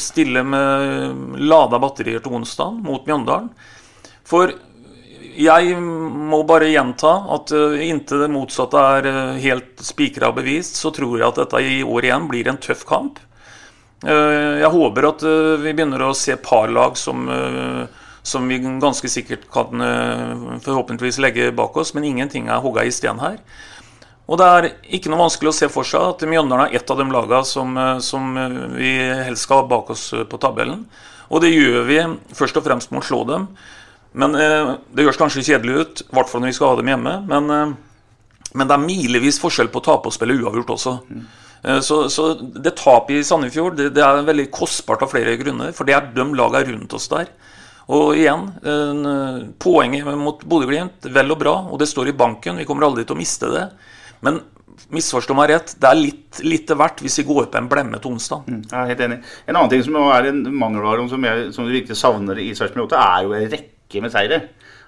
stille med lada batterier til onsdag mot Mjøndalen. For jeg må bare gjenta at uh, inntil det motsatte er uh, helt spikra bevist, så tror jeg at dette i år igjen blir en tøff kamp. Uh, jeg håper at vi begynner å se parlag som, som vi ganske sikkert kan forhåpentligvis legge bak oss, men ingenting er hogga i sten her. Og det er ikke noe vanskelig å se for seg at Mjøndalen er ett av de lagene som, som vi helst skal ha bak oss på tabellen. Og det gjør vi først og fremst med å slå dem. Men eh, Det høres kanskje kjedelig ut, i hvert fall når vi skal ha dem hjemme. Men, eh, men det er milevis forskjell på å tape og spille uavgjort også. Mm. Eh, så, så, det tapet i Sandefjord det, det, er veldig kostbart av flere grunner. For det er de lagene rundt oss der. Og igjen, eh, poenget mot Bodø-Glimt, vel og bra. Og det står i banken, vi kommer aldri til å miste det. Men misforstå meg rett, det er litt lite verdt hvis vi går på en blemme til onsdag. Mm, jeg er helt enig. En annen ting som er en mangelvare som, jeg, som vi virkelig savner i Sarpsborg 8, er jo en rekke rekke med seire.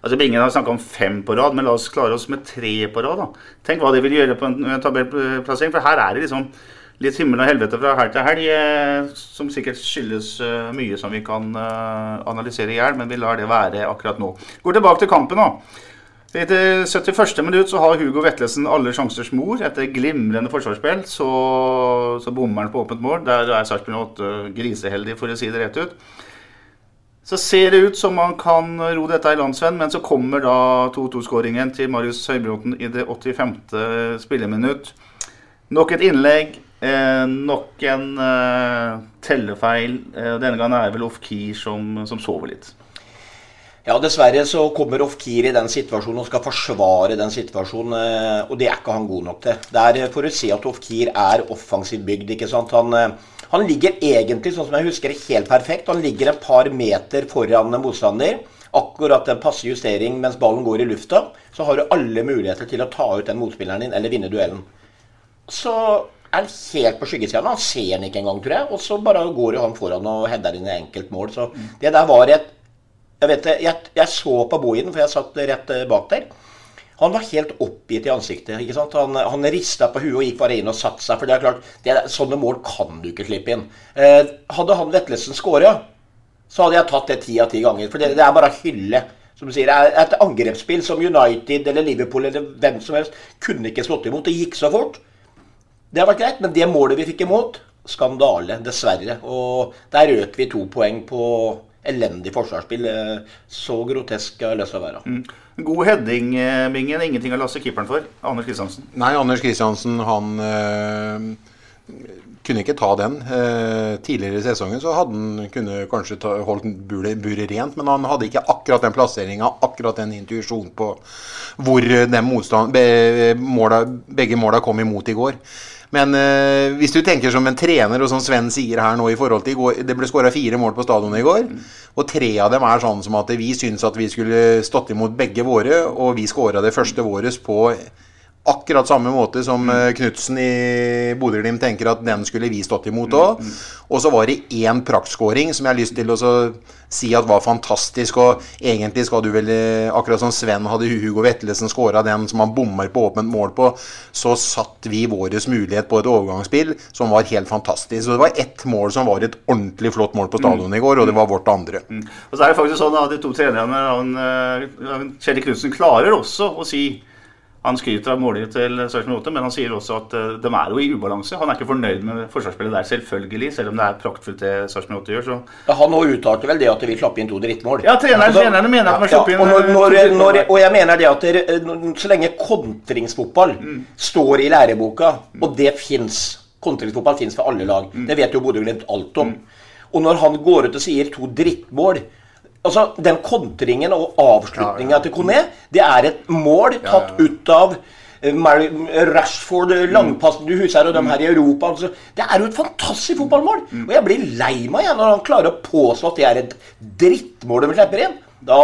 Altså Bingen har snakka om fem på rad, men la oss klare oss med tre på rad. da. Tenk hva det vil gjøre på en tabellplassering, for her er det liksom litt himmel og helvete fra helg til helg, eh, som sikkert skyldes uh, mye som vi kan uh, analysere i hjel, men vi lar det være akkurat nå. Går tilbake til kampen, da. Etter 71. minutt så har Hugo Vetlesen alle sjansers mor. Etter glimrende forsvarsspill så, så bommer han på åpent mål. Der er Sarpsborg 8 griseheldig, for å si det rett ut. Så ser det ut som man kan ro dette i landsvenn, men så kommer da 2-2-skåringen til Marius Høybråten i det 85. spilleminutt. Nok et innlegg, eh, nok en eh, tellefeil. Eh, denne gangen er det vel Ofkir som, som sover litt. Ja, dessverre så kommer Ofkir i den situasjonen og skal forsvare den situasjonen. Eh, og det er ikke han god nok til. Det er for å se at Ofkir er offensivt bygd. ikke sant? Han eh, han ligger egentlig, sånn som jeg husker det, helt perfekt. Han ligger et par meter foran motstander. Akkurat en passe justering mens ballen går i lufta. Så har du alle muligheter til å ta ut den motspilleren din eller vinne duellen. Så er han helt på skyggesida. Han ser den ikke engang, tror jeg. Og så bare går han foran og header inn et enkelt mål. Så det der var et Jeg vet det, jeg, jeg så på Bohinen, for jeg satt rett bak der. Han var helt oppgitt i ansiktet. ikke sant? Han, han rista på huet og gikk bare inn og satte seg. For det er klart, det er, sånne mål kan du ikke slippe inn. Eh, hadde han Vetlesen skåra, så hadde jeg tatt det ti av ti ganger. For det, det er bare hylle. Som du sier, er Et angrepsspill som United eller Liverpool eller hvem som helst kunne ikke slått imot. Det gikk så fort. Det har vært greit, men det målet vi fikk imot, skandale. Dessverre. Og der røk vi to poeng på elendig forsvarsspill. Eh, så grotesk har jeg lyst til å være. Mm. God heading, eh, Bingen. Ingenting å laste keeperen for. Anders Kristiansen. Nei, Anders Kristiansen, han øh, kunne ikke ta den. Eh, tidligere i sesongen så hadde han kunne kanskje ta, holdt buret rent, men han hadde ikke akkurat den plasseringa, akkurat den intuisjonen på hvor den motstand, be, måla, begge måla kom imot i går. Men øh, hvis du tenker som en trener, og som Sven sier her nå i forhold til i går Det ble skåra fire mål på stadionet i går. Og tre av dem er sånn som at vi syns at vi skulle stått imot begge våre, og vi skåra det første våres på akkurat samme måte som mm. Knutsen i Bodø-Glimt tenker at den skulle vi stått imot òg. Mm, mm. Og så var det én praktskåring som jeg har lyst til å si at var fantastisk. Og egentlig skal du vel, eh, akkurat som Sven hadde Hugo Vetlesen skåra den som han bommer på åpent mål på, så satt vi vår mulighet på et overgangsspill som var helt fantastisk. Så det var ett mål som var et ordentlig flott mål på stadionet i går, og det var vårt andre. Mm. Og så er det faktisk sånn at de to trenerne, eh, Kjell Knutsen, klarer også å si han skryter av målet til Sarpsborg men han sier også at uh, de er jo i ubalanse. Han er ikke fornøyd med forsvarsspillet der, selvfølgelig, selv om det er praktfullt det Sarpsborg 8 gjør. Så. Ja, han uttalte vel det at de vil slappe inn to drittmål. Ja, treneren, altså, trenerne mener at man slapp inn og, når, når, når, og, jeg mener det at der, så lenge kontringsfotball mm. står i læreboka, mm. og det fins Kontringsfotball fins for alle lag. Mm. Det vet jo Bodø-Glimt alt om. Mm. Og når han går ut og sier to drittmål Altså, Den kontringen og avslutninga ja, ja. til Kone, det er et mål tatt ja, ut av eh, Rashford, eh, langpassen du husker, og dem her i Europa. Altså, det er jo et fantastisk fotballmål! Mm. Og jeg blir lei meg igjen når han klarer å påstå at det er et drittmål de slipper inn. Da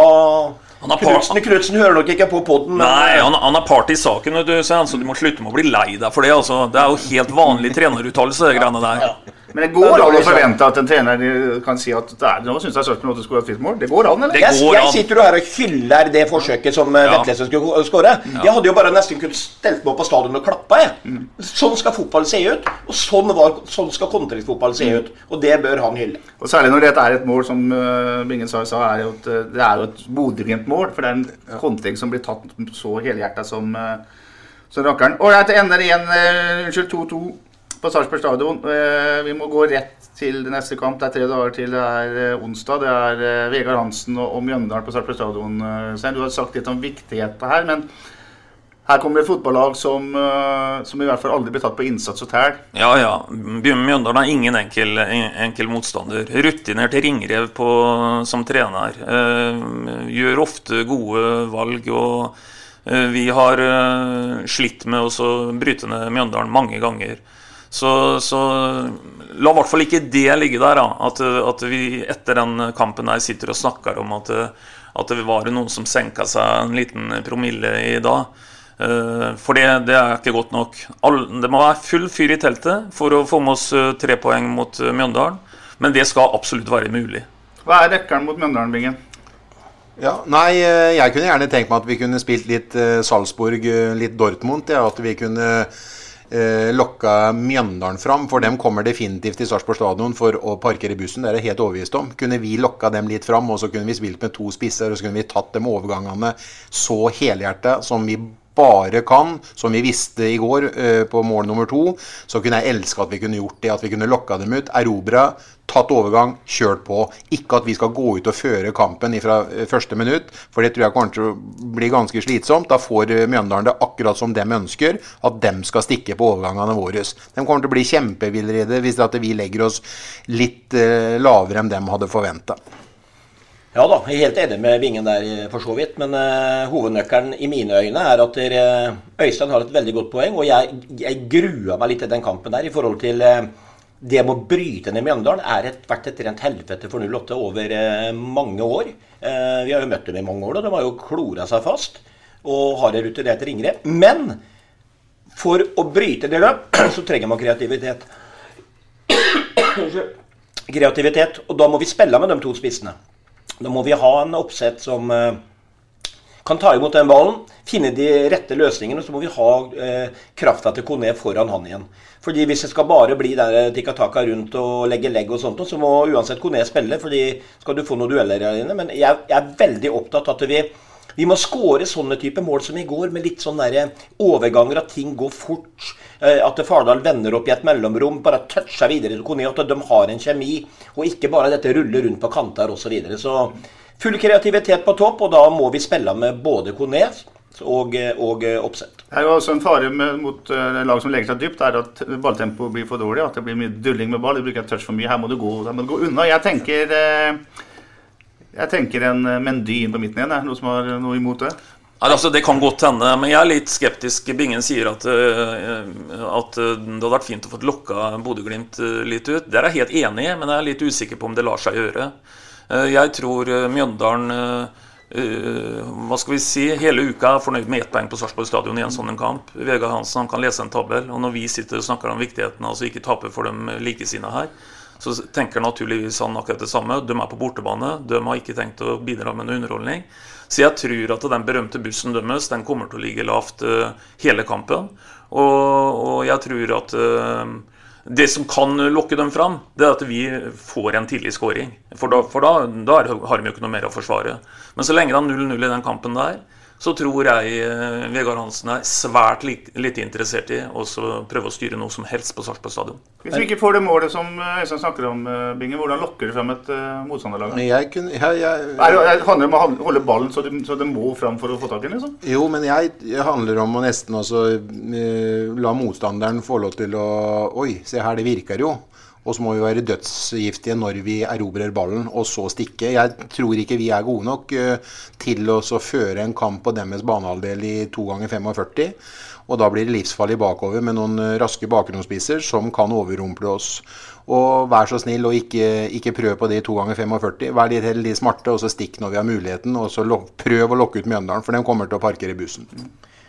Knutsen, Knutsen hører nok ikke på poden. Nei, han, han, er part i saken, du, så du må slutte med å bli lei deg for det. Altså. Det er jo helt vanlig treneruttalelse, det greiene der. Men det går an å forvente at en trener kan si at det er, nå syns jeg 8 skulle hatt fint mål. Det går an, eller? Jeg, jeg sitter jo her og hyller det forsøket som ja. Vetlesen skulle skåre. Jeg hadde jo bare nesten kunnet stelt meg opp på stadion og klappa. Jeg. Sånn skal fotball se ut. Og sånn, var, sånn skal kontringsfotball se ut. Og det bør han hylle. Og Særlig når dette er et mål som uh, Bingen sa, er jo et, det er jo et Bodø-Glimt-mål. For det er en kontring som blir tatt så helhjerta som, uh, som rakkeren. Ålreit, det ender igjen uh, Unnskyld, 2-2 på Sarpsborg stadion. Eh, vi må gå rett til det neste kamp. Det er tre dager til det er eh, onsdag. Det er eh, Vegard Hansen og Mjøndalen på Sarpsborg stadion. Du har sagt litt om viktigheten her, men her kommer et fotballag som, som, i hvert fall aldri blir tatt på innsats og tæl. Ja, ja. Mjøndalen er ingen enkel, enkel motstander. Rutinert ringrev på, som trener. gjør ofte gode valg. og Vi har slitt med å bryte ned Mjøndalen mange ganger. Så, så la i hvert fall ikke det ligge der. Da. At, at, vi etter den kampen her sitter og snakker om at, at det var noen som senka seg en liten promille i dag. Eh, for det, det er ikke godt nok. Det må være full fyr i teltet for å få med oss eh, tre poeng mot eh, Mjøndalen. Men det skal absolutt være mulig. Hva er rekkeren mot Mjøndalen, Bingen? Ja, nei, Jeg kunne gjerne tenkt meg at vi kunne spilt litt Salzburg, litt Dortmund. Ja, at vi kunne eh, lokka Mjøndalen fram. For dem kommer definitivt til Sarpsborg stadion for å parkere bussen. Det er jeg helt overbevist om. Kunne vi lokka dem litt fram, og så kunne vi spilt med to spisser, og så kunne vi tatt dem overgangene så helhjerta som vi bare kan, som vi visste i går uh, på mål nummer to, så kunne jeg elske at vi kunne gjort det. At vi kunne lokka dem ut, erobra, tatt overgang, kjørt på. Ikke at vi skal gå ut og føre kampen fra eh, første minutt, for det tror jeg kommer til å bli ganske slitsomt. Da får eh, Mjøndalen det akkurat som de ønsker, at de skal stikke på overgangene våre. De kommer til å bli kjempevillrede hvis vi legger oss litt lavere enn de hadde forventa. Ja da, jeg er helt enig med Vingen der for så vidt. Men uh, hovednøkkelen i mine øyne er at der, uh, Øystein har et veldig godt poeng. Og jeg, jeg grua meg litt til den kampen der i forhold til uh, det med å bryte ned Mjøndalen er et, vært et rent helvete for 08 over mange år. vi har jo møtt dem i mange år, og de har jo klora seg fast. Og har en rutinert ringrev. Men for å bryte det (clears throat) løp, så trenger man kreativitet. kreativitet. Og da må vi spille med de to spissene. Da må vi ha en oppsett som eh, kan ta imot den ballen, finne de rette løsningene, og så må vi ha eh, krafta til Kone foran han igjen. Fordi Hvis det skal bare bli der eh, tikka taka rundt og legge legg, og sånt, så må uansett Kone spille. fordi skal du få noen dueller inne. Men jeg, jeg er veldig opptatt av at vi, vi må skåre sånne type mål som i går, med litt sånn der overganger, at ting går fort. Eh, at Fardal vender opp i et mellomrom, bare toucher videre til Kone. At de har en kjemi, og ikke bare dette ruller rundt på kanter osv. Så, videre. så full kreativitet på topp, og da må vi spille med både Kone og, og oppsett. Det er jo også en fare med, mot uh, lag som legger seg dypt, er at balltempoet blir for dårlig. At det blir mye dulling med ball. Du bruker touch for mye. Her må du gå, må du gå unna. Jeg tenker, uh, jeg tenker en Mendy inn på midten igjen. Er det noe som har noe imot det? Altså, det kan godt hende, men jeg er litt skeptisk. Bingen sier at, uh, at det hadde vært fint å få lokka Bodø-Glimt eh, litt ut. Der er jeg helt enig, men jeg er litt usikker på om det lar seg gjøre. Jeg tror Mjøndalen hva skal vi si, hele uka er fornøyd med ett poeng på Sarpsborg stadion i en sånn kamp. Vegard Hansen han kan lese en tabell, og når vi sitter og snakker om viktigheten av altså ikke tape for dem likesinnede her, så tenker naturligvis han akkurat det samme. De er på bortebane, de har ikke tenkt å bidra med noe underholdning. Så jeg tror at den berømte bussen deres den kommer til å ligge lavt uh, hele kampen. Og, og, jeg tror at uh, det som kan lokke dem fram, det er at vi får en tidlig skåring. For da, for da, da har de jo ikke noe mer å forsvare. Men så lenge det er 0-0 i den kampen der, så tror jeg eh, Vegard Hansen er svært lite interessert i å prøve å styre noe som helst på Sarpsborg stadion. Hvis vi ikke får det målet som eh, Øystein snakker om, eh, Binge, hvordan lokker du frem et uh, motstanderlag? Jeg kunne, jeg, jeg, det handler om å holde ballen så det, så det må fram for å få tak i den? Liksom? Jo, men jeg, jeg handler om å nesten også uh, la motstanderen få lov til å Oi, se her, det virker jo. Og så må vi være dødsgiftige når vi erobrer ballen, og så stikke. Jeg tror ikke vi er gode nok uh, til å føre en kamp på deres banehalvdel i 2 ganger 45. Og da blir det livsfarlig bakover med noen uh, raske bakgrunnsspisser som kan overrumple oss. Og vær så snill og ikke, ikke prøv på det i 2 ganger 45. Vær litt heldig smarte, og så stikk når vi har muligheten. Og så prøv å lokke ut Mjøndalen, for de kommer til å parkere bussen.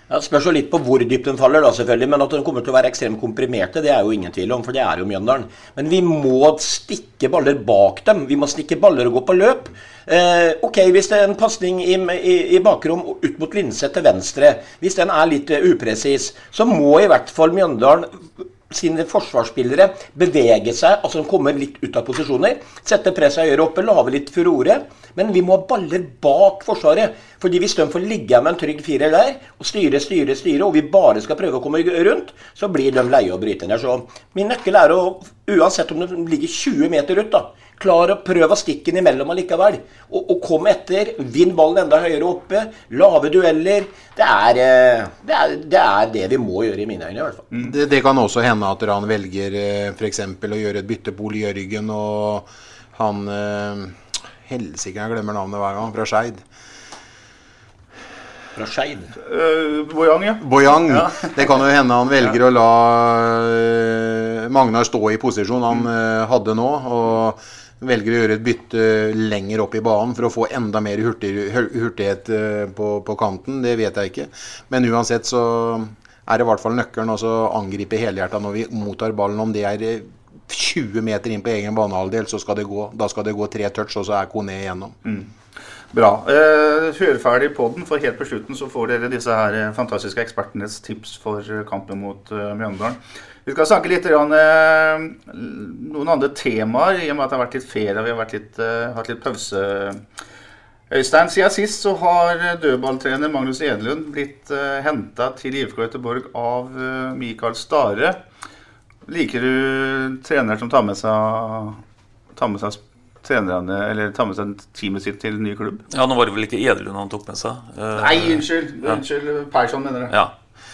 Ja, Spørs jo litt på hvor dypt den faller, da selvfølgelig, men at den kommer til å være ekstremt komprimerte, det er jo ingen tvil om, for det er jo Mjøndalen. Men vi må stikke baller bak dem. Vi må stikke baller og gå på løp. Eh, ok, Hvis det er en pasning i, i, i, bakrom ut mot Linseth til venstre, hvis den er litt uh, upresis, så må i hvert fall Mjøndalen sine forsvarsspillere bevege seg, altså de kommer litt ut av posisjoner. Sette presset høyere oppe, lage litt furore. Men vi må ha baller bak Forsvaret. fordi hvis de får ligge med en trygg firer der, og styre, styre, styre, og vi bare skal prøve å komme rundt, så blir de leie å bryte ned. Så min nøkkel er å, uansett om de ligger 20 meter ut, da, klar å prøve å stikke den imellom allikevel. Og, og kom etter. Vinn ballen enda høyere oppe. Lave dueller. Det er, eh, det er, det er det vi må gjøre, i mine øyne i hvert fall. Mm. Det, det kan også hende at han velger eh, f.eks. å gjøre et bytte på Ole Jørgen og han eh, Helsike, jeg glemmer navnet hver gang. Fra Skeid. Fra Skeid? Uh, Bojang, ja. Bojang. Ja. det kan jo hende han velger ja. å la Magnar stå i posisjon han mm. hadde nå. og velger å gjøre et bytte lenger opp i banen for å få enda mer hurtig, hurtighet på, på, kanten, det vet jeg ikke. Men uansett så er det i hvert fall nøkkelen å angripe helhjerta når vi mottar ballen. Om det er 20 meter inn på egen banehalvdel, så skal det gå, da skal det gå tre touch, og så er Kone igjennom. Mm. Bra. Eh, hør ferdig på den, for helt på slutten så får dere disse her eh, fantastiske ekspertenes tips for eh, kampen mot Mjøndalen. Vi skal snakke litt om noen andre temaer, i og med at det har vært litt ferie og vi har litt, hatt litt pause. Øystein, siden sist så har dødballtrener Magnus Edlund blitt uh, henta til IFK Göteborg av Mikael Stare. Liker du trenere som tar med seg, tar med seg trenerne, eller tar med seg teamet sitt til en ny klubb? Ja, nå var det vel ikke Edelund han tok med seg? Uh, Nei, unnskyld. Ja. Unnskyld, Persson mener jeg. Ja.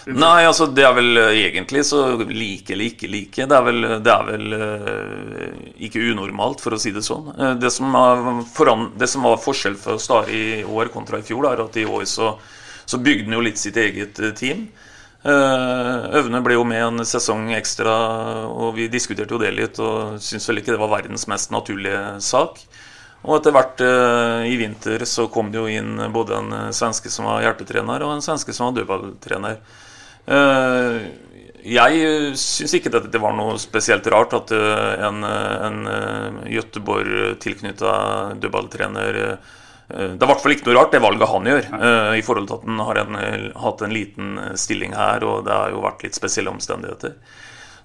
Nei, altså det er vel uh, egentlig så like eller ikke like. Det er vel, det er vel uh, ikke unormalt, for å si det sånn. Det som, foran, det, som var forskjell for Stare i år kontra i fjor, er at i år så, så bygde han jo litt sitt eget team. Eh, Øvne ble jo med en sesong ekstra, og vi diskuterte jo det litt. Og syntes vel ikke det var verdens mest naturlige sak. Og etter hvert uh, i vinter så kom det jo inn både en svenske som var hjelpetrener, og en svenske som var dødballtrener. Uh, jeg syns ikke det var noe spesielt rart at en, en Göteborg-tilknytta dødballtrener Eh, det er i hvert fall ikke noe rart, det valget han gjør. Uh, I forhold til at han har en, eh, hatt en liten stilling her, og det har jo vært litt spesielle omstendigheter.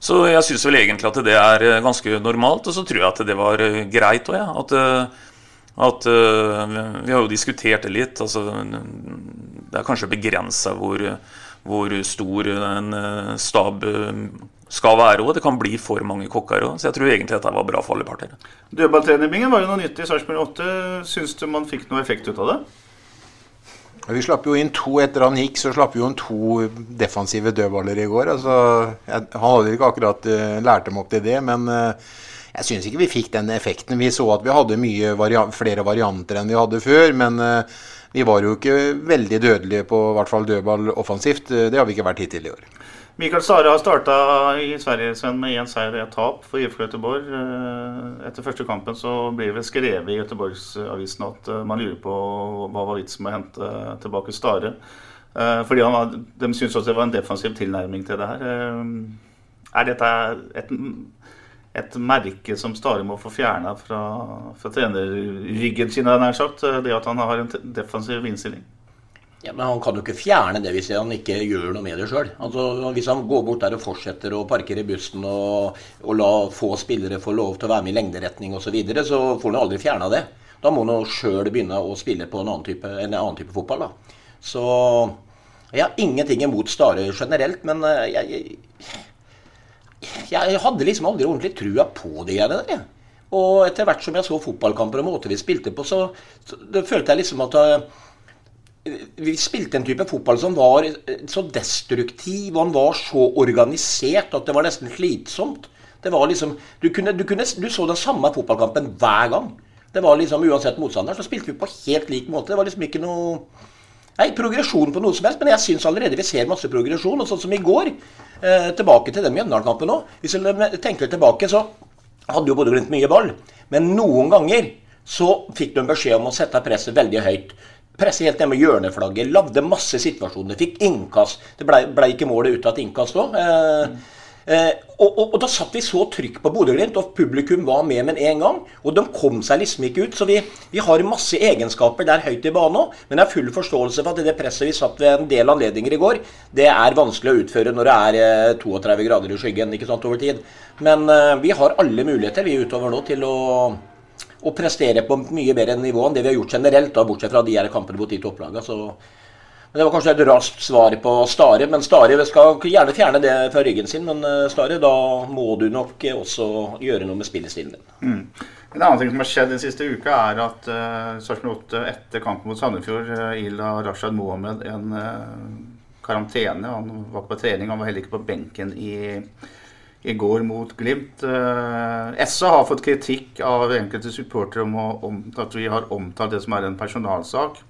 Så jeg syns vel egentlig at det er ganske normalt, og så tror jeg at det var greit òg, ja. At, at Vi har jo diskutert det litt. Altså, det er kanskje begrensa hvor, hvor, stor en stab skal være òg. Det kan bli for mange kokker òg. Så jeg tror egentlig dette var bra for alle parter. Dødballtreningen var jo noe nytt i Sarpsborg 8. Syns du man fikk noe effekt ut av det? Vi slapp jo inn to etter han gikk, så slapp vi jo inn to defensive dødballer i går. Altså, jeg, han hadde ikke akkurat uh, lært dem opp til det, men uh, jeg syns ikke vi fikk den effekten. Vi så at vi hadde mye varia flere varianter enn vi hadde før, men uh, vi var jo ikke veldig dødelige på hvert fall dødball offensivt. Det har vi ikke vært hittil i år. Mikael Sara har starta i Sverige med én seier og ett tap for IFK Göteborg. Eh, etter første kampen så blir det skrevet i Göteborgsavisen at eh, man lurer på hva var vitsen med å hente tilbake Stare. Eh, fordi var, De syntes også det var en defensiv tilnærming til det her. Er dette et, et merke som Stare må få fjerna fra, fra trenerryggen sin, nær sagt? Det at han har en defensiv innstilling? Ja, Men han kan jo ikke fjerne det hvis han ikke gjør noe med det sjøl. Altså, hvis han går bort der og fortsetter å parkere bussen og, og la få spillere få lov til å være med i lengderetning osv., så, videre, så får han aldri fjerna det. Da må han sjøl begynne å spille på en annen type, en annen type fotball. da. Så jeg har ingenting imot Stare generelt, men eh, jeg, jeg, jeg hadde liksom aldri ordentlig trua på de greiene der. Og etter hvert som jeg så fotballkamper og måter vi spilte på, så, så følte jeg liksom at uh, vi spilte en type fotball som var så destruktiv, og han var så organisert at det var nesten slitsomt. Det var liksom, du, kunne, du, kunne, du så den samme fotballkampen hver gang. Det var liksom Uansett motstander, så spilte vi på helt lik måte. Det var liksom ikke noe Nei, progresjon på noe som helst, men jeg syns allerede vi ser masse progresjon. Og sånn som i går, eh, tilbake til den Mjøndalen-kampen nå. Hvis vi tenker tilbake, så hadde jo Bodø-Glimt mye ball. Men noen ganger så fikk de beskjed om å sette presset veldig høyt presse helt ned med hjørneflagget. Lagde masse situasjoner. Fikk innkast. Det ble, ble ikke målet ut av et innkast òg. Eh, eh, og, og, og, da satt vi så trykk på Bodø-Glimt, og publikum var med med en gang. Og de kom seg liksom ikke ut. Så vi, vi har masse egenskaper der høyt i banen òg. Men jeg har full forståelse for at det presset vi satt ved en del anledninger i går, det er vanskelig å utføre når det er eh, 32 grader i skyggen ikke sant, over tid. Men eh, vi har alle muligheter vi utover nå til å og prestere på mye bedre nivå enn det vi har gjort generelt, da, bortsett fra de her kampene mot de topplagene. Men Det var kanskje et raskt svar på Stare. Men Stare skal gjerne fjerne det fra ryggen sin. Men eh, Stare, da må du nok også gjøre noe med spillestilen din. Mm. En annen ting som har skjedd den siste uka, er at uh, Sarpsborg 8 etter kampen mot Sandefjord uh, ila Rashad Mohammed en uh, karantene. Han var på trening, han var heller ikke på benken i i går mot Glimt. Eh, SA har fått kritikk av enkelte supportere om, om, at vi har omtalt det som er en personalsak.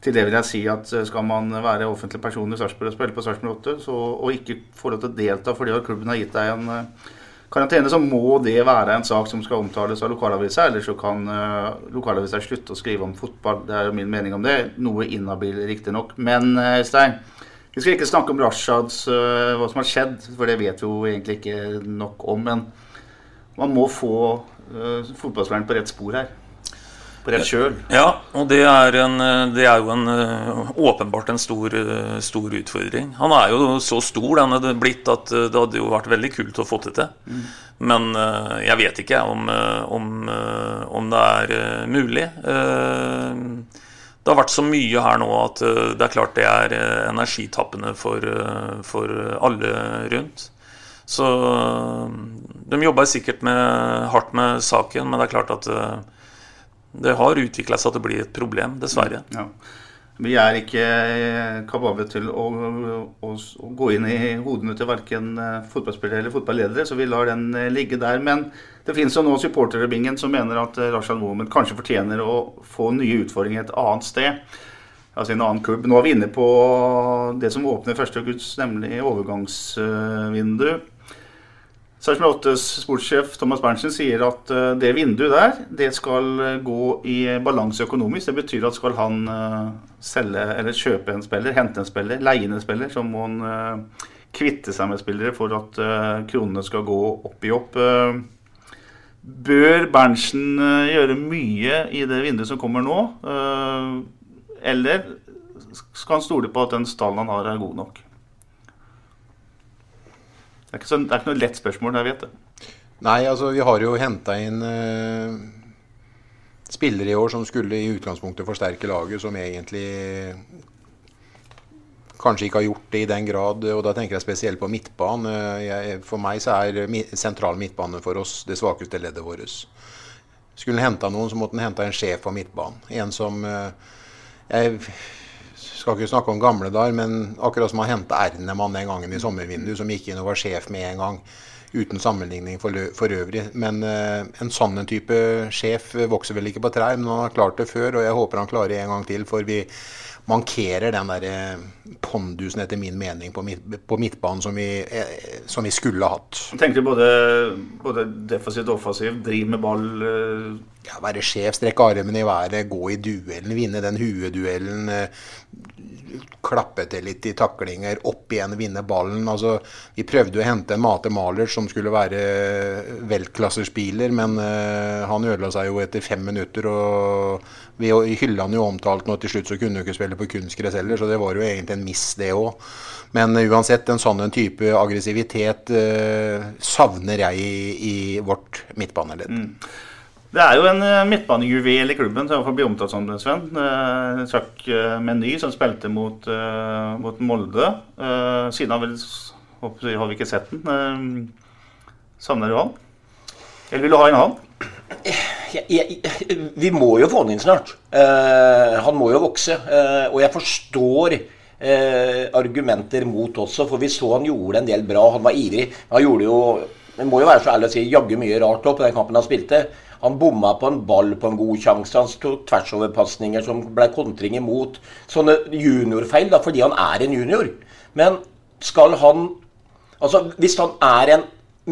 Til det vil jeg si at eh, skal man være offentlig person i Sarpsborg og spille på Sarpsborg 8, så, og ikke få lov til å delta fordi klubben har gitt deg en uh, karantene, så må det være en sak som skal omtales av lokalavisa. Ellers så kan uh, lokalavisa slutte å skrive om fotball. Det er jo min mening om det. Noe inhabil, riktignok. Men uh, uh, vi skal ikke snakke om Rashads, uh, hva som har skjedd, for det vet vi jo egentlig ikke nok om. Men man må få uh, fotballspilleren på rett spor her. På rett kjøl. Ja, og det er, en, det er jo en, uh, åpenbart en stor, stor, utfordring. Han er jo så stor den er blitt at det hadde jo vært veldig kult å få det til. Mm. Men jeg vet ikke om, om, om det er mulig. Uh, det har vært så mye her nå at eh, det er klart det er eh, energitappende for, eh, for alle rundt. Så de jobber sikkert med, hardt med saken, men det er klart at det har utvikla seg til å bli et problem, dessverre. Ja. Vi er ikke kapable til å, å, å, gå inn i hodene til verken fotballspillere eller fotballedere, så vi lar den ligge der. Men det finnes jo nå supportere i bingen som mener at eh, Rashad Mohammed kanskje fortjener å få nye utfordringer et annet sted. Altså en annen klubb. Nå er vi inne på det som åpner første august, nemlig overgangsvindu. Sarpsborg 8s sportssjef Thomas Berntsen sier at eh, det vinduet der det skal eh, gå i balanse økonomisk. Det betyr at skal han selge eller kjøpe en spiller, hente en spiller, leie en spiller, så må han kvitte seg med spillere for at kronene skal gå opp i opp. Bør Berntsen eh, gjøre mye i det vinduet som kommer nå? Eh, eller skal han stole på at den stallen han har, er god nok? Det er ikke, så, det er ikke noe lett spørsmål, jeg vet det. Nei, altså vi har jo henta inn uh, spillere i år som skulle i utgangspunktet forsterke laget, som egentlig kanskje ikke har gjort det i den grad. og Da tenker jeg spesielt på midtbanen. For meg så er sentral midtbane for oss det svakeste leddet vårt. Skulle en henta noen, så måtte en hente en sjef på midtbanen. En som eh, Jeg skal ikke snakke om gamle dager, men akkurat som han henta Ernemann den gangen i sommervinduet, som gikk inn og var sjef med en gang. Uten sammenligning for, for øvrig. Men uh, en sånn type sjef vokser vel ikke på trær, men han har klart det før, og jeg håper han klarer det en gang til. For vi, mankerer den der eh, pondusen, etter min mening, på, midt, på midtbanen som vi, eh, som vi, skulle hatt. Tenker du både, både defensivt og offensivt, driv med ball uh... Ja, Være sjef, strekke armene i været, gå i duellen, vinne den hueduellen. klappe til litt i taklinger, opp igjen, vinne ballen. Altså, vi prøvde å hente en Mate Maler som skulle være veltklasserspiller, men uh, han ødela seg jo etter fem minutter. og vi hylla han jo omtalt nå til slutt, så kunne han ikke spille på kunstgress heller, så det var jo egentlig en miss, det òg. Men uansett, en sånn type aggressivitet uh, savner jeg i, i vårt midtbaneledd. Mm. Det er jo en uh, midtbanejuvel i klubben, som får bli omtalt som det, Sven. Uh, Chuck uh, Meny, som spilte mot, uh, mot Molde. siden har, vel, har vi ikke sett den. savner du han? Eller vil du ha en annen? jeg, jeg, vi må jo få han inn snart. Han må jo vokse. Og jeg forstår argumenter mot også, for vi så han gjorde en del bra. Han var ivrig. Han gjorde jo Det må jo være så ærlig å si jaggu mye rart opp på den kampen han spilte. Han bomma på en ball på en god sjanse. Han tok tversoverpasninger som ble kontring imot. Sånne juniorfeil, da, fordi han er en junior. Men skal han Altså, hvis han er en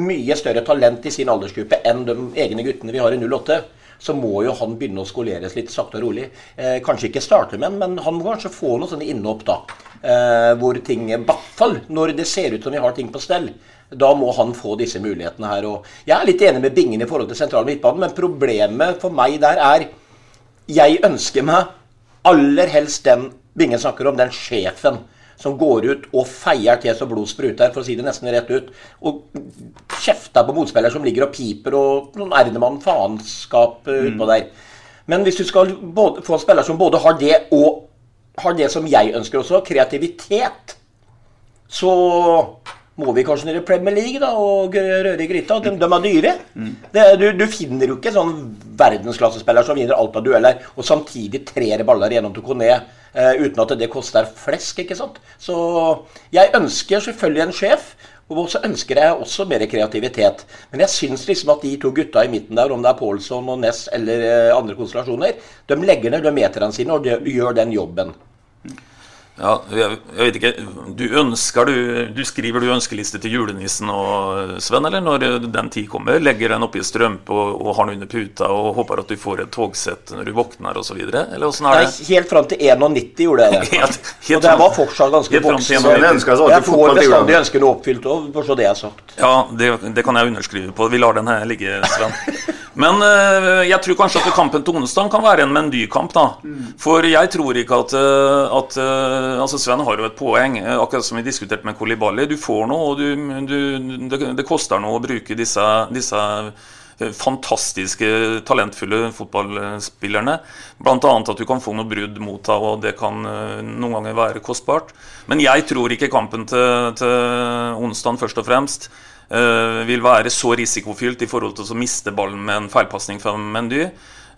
mye større talent i sin aldersgruppe enn de egne guttene vi har i 08, så må jo han begynne å skoleres litt sakte og rolig. Eh, kanskje ikke starte med men han må kanskje få noen sånne innhopp da. Eh, hvor ting, i hvert fall når det ser ut som vi har ting på stell. Da må han få disse mulighetene her. Og jeg er litt enig med Bingen i forhold til sentral midtbane, men problemet for meg der er Jeg ønsker meg aller helst den Bingen snakker om, den sjefen som går ut og feier til så blod spruter, for å si det nesten rett ut. Og kjefter på motspiller som ligger og piper, og noen Ernemann-faenskap uh, utpå der. Men hvis du skal både, få en spiller som både har det og har det som jeg ønsker også, kreativitet, så må vi kanskje ned i Premier League da, og røre i gryta. De, de er dyre. Mm. Det, du, du, finner jo ikke sånn verdensklassespiller som vinner alt av dueller, og samtidig trer baller gjennom til Coné eh, uten at det koster flesk. ikke sant? Så jeg ønsker selvfølgelig en sjef. Og så ønsker jeg også mer kreativitet. Men jeg syns liksom at de to gutta i midten der, om det er Paulson og Ness eller uh, andre konstellasjoner, de legger ned de meterne sine og de, gjør den jobben. Ja, jeg, jeg, vet ikke Du ønsker du, du skriver du ønskeliste til julenissen og Sven, eller når den tid kommer? Legger den oppi strømpe og, og, har den under puta og håper at du får et togsett når du våkner osv.? Eller åssen det? Helt fram til 91 gjorde jeg det. (laughs) helt, helt, og det var fortsatt ganske voksen. Jeg får bestandig ønskene oppfylt òg, for så det er sagt. Ja, det, det, kan jeg underskrive på. Vi lar den her ligge, Sven. (laughs) Men øh, jeg tror kanskje at kampen til onsdag kan være en menykamp, da. Mm. For jeg tror ikke at, uh, at uh, altså Sven har jo et poeng, akkurat som vi diskuterte med Kolibali. Du får noe, og du, du, det, det, koster noe å bruke disse, disse fantastiske, talentfulle fotballspillerne. Bl.a. at du kan få noe brudd mot deg, og det kan noen ganger være kostbart. Men jeg tror ikke kampen til, til onsdag først og fremst vil være så risikofylt i forhold til å miste ballen med en feilpasning fra Mendy.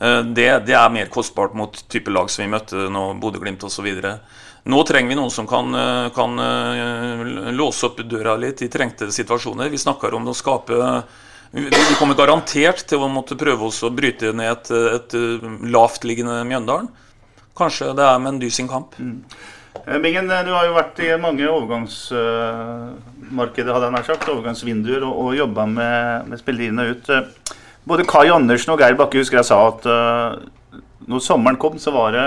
Det, det, er mer kostbart mot type lag som vi møtte nå, Bodø-Glimt osv. Nå trenger vi noen som kan, eh, kan uh, låse opp døra litt i trengte situasjoner. Vi snakker om å skape vi kommer garantert til å måtte prøve oss å bryte ned et, et lavtliggende Mjøndalen. Kanskje det er med en dysing kamp. Mm. Bingen, du har jo vært i mange overgangsmarkeder, hadde jeg nær sagt, overgangsvinduer, og, og jobba med, med spillerne ut. Både Kai Andersen og Geir Bakke husker jeg sa at når sommeren kom, så var det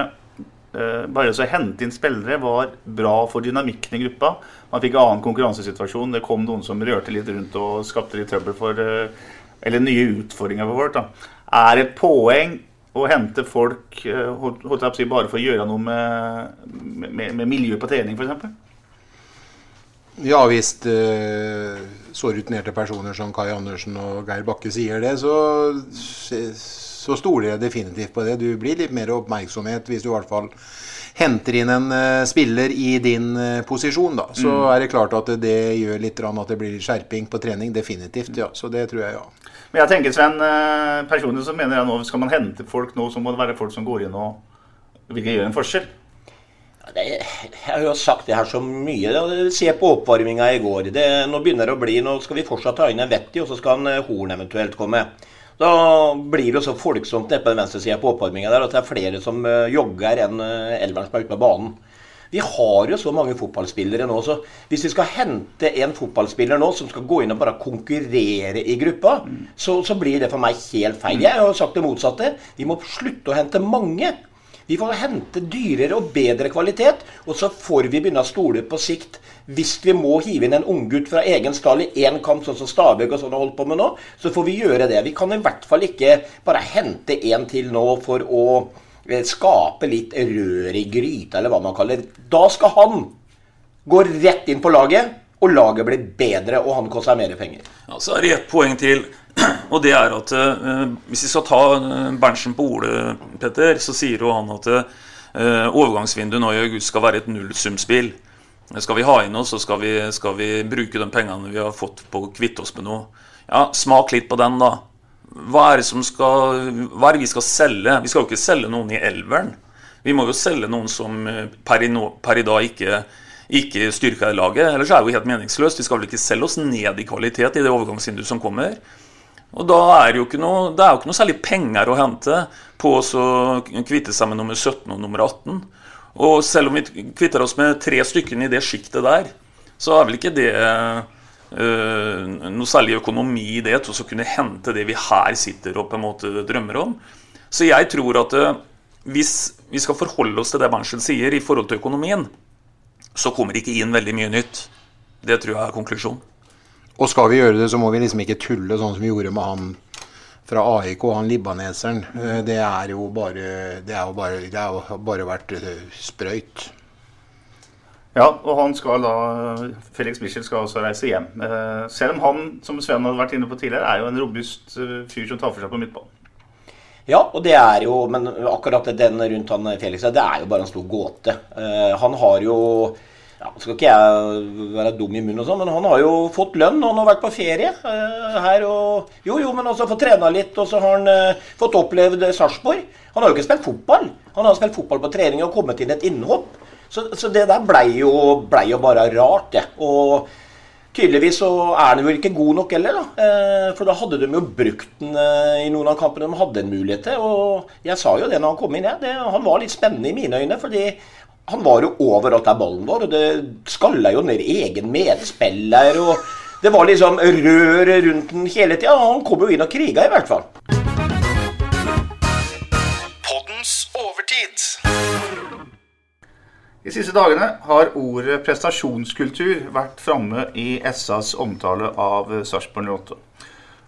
bare å hente inn spillere var bra for dynamikken i gruppa. Man fikk en annen konkurransesituasjon. Det kom noen som rørte litt rundt og skapte litt trøbbel for uh, Eller nye utfordringer for folk. Da. Er et poeng å hente folk holdt jeg si, bare for å gjøre noe med, med, med miljøet på trening, f.eks.? Ja, hvis så rutinerte personer som Kai Andersen og Geir Bakke sier det, så, så stoler jeg definitivt på det. Du blir litt mer oppmerksomhet hvis du i hvert fall henter inn en uh, spiller i din uh, posisjon. da. Så mm. er det klart at det gjør litt at det blir skjerping på trening. Definitivt, ja. Så det tror jeg, ja. Men jeg tenker, Sven, personlig så mener jeg nå skal man hente folk nå, så må det være folk som går inn og vil gjøre en forskjell. Det, jeg har jo sagt det her så mye. Se på oppvarminga i går. Det, nå begynner det å bli, nå skal vi fortsatt ta inn en Vetti, og så skal en Horn eventuelt komme. Da blir det jo så folksomt nede på den venstre sida på oppvarminga der at det er flere som uh, jogger enn uh, elveren som er ute på banen. Vi har jo så mange fotballspillere nå, så hvis vi skal hente en fotballspiller nå som skal gå inn og bare konkurrere i gruppa, mm. så, så, blir det for meg helt feil. Jeg har jo sagt det motsatte. Vi må slutte å hente mange. Vi får hente dyrere og bedre kvalitet, og så får vi begynne å stole på sikt. Hvis vi må hive inn en unggutt fra egen stall i én kamp, sånn som Stabæk og sånn har holdt på med nå, så får vi gjøre det. Vi kan i hvert fall ikke bare hente en til nå for å eh, skape litt rør i gryta, eller hva man kaller det. Da skal han gå rett inn på laget, og laget blir bedre, og han koster mer penger. Ja, Så er det ett poeng til. (clears throat) Og det er at uh, Hvis vi skal ta uh, Berntsen på ordet, Petter, så sier jo han at uh, overgangsvinduet nå i august skal være et nullsumspill. Skal vi ha inn noe, så skal vi, skal vi bruke de pengene vi har fått på å kvitte oss med noe. Ja, Smak litt på den, da. Hva er skal, hva er det vi skal selge? Vi skal jo ikke selge noen i elveren. Vi må jo selge noen som per i, no, per i dag ikke, ikke styrker laget. Ellers er det jo helt meningsløst. Vi skal vel ikke selge oss ned i kvalitet i det overgangsvinduet som kommer. Og da er det jo ikke noe, det er jo ikke noe særlig penger å hente på å kvitte seg med nummer 17 og nummer 18. Og selv om vi kvitter oss med tre stykker i det sjiktet der, så er vel ikke det uh, noe særlig økonomi i det til å kunne hente det vi her sitter og på en måte drømmer om. Så jeg tror at uh, hvis vi skal forholde oss til det Berntsen sier i forhold til økonomien, så kommer det ikke inn veldig mye nytt. Det tror jeg er konklusjonen. Og skal vi gjøre det, så må vi liksom ikke tulle sånn som vi gjorde med han fra AIK, han libaneseren. Eh, det er jo bare Det er jo bare, det er jo bare vært sprøyt. Ja, og han skal da Felix Michel skal også reise hjem. Eh, selv om han, som Sven hadde vært inne på tidligere, er jo en robust eh, fyr som tar for seg på midtbanen. Ja, og det er jo Men akkurat den rundt han Felix, det er jo bare en stor gåte. Han har jo ja, Skal ikke jeg være dum i munnen, og sånn, men han har jo fått lønn. Og han har vært på ferie uh, her. og Jo, jo, men også fått trena litt. Og så har han uh, fått opplevd Sarpsborg. Han har jo ikke spilt fotball. Han har spilt fotball på trening og kommet inn et innhopp. Så, så det der blei jo, ble jo bare rart, det. Og tydeligvis så er den jo ikke god nok heller, da. Uh, for da hadde de jo brukt den i noen av kampene de hadde en mulighet til. Og jeg sa jo det når han kom inn, jeg. han var litt spennende i mine øyne. fordi han var jo overalt der ballen var, og det skalla jo ned egen medspiller. og Det var liksom rør rundt den hele tida. Han kom jo inn og kriga, i hvert fall. De siste dagene har ordet prestasjonskultur vært framme i SAs omtale av Sarpsborg 08.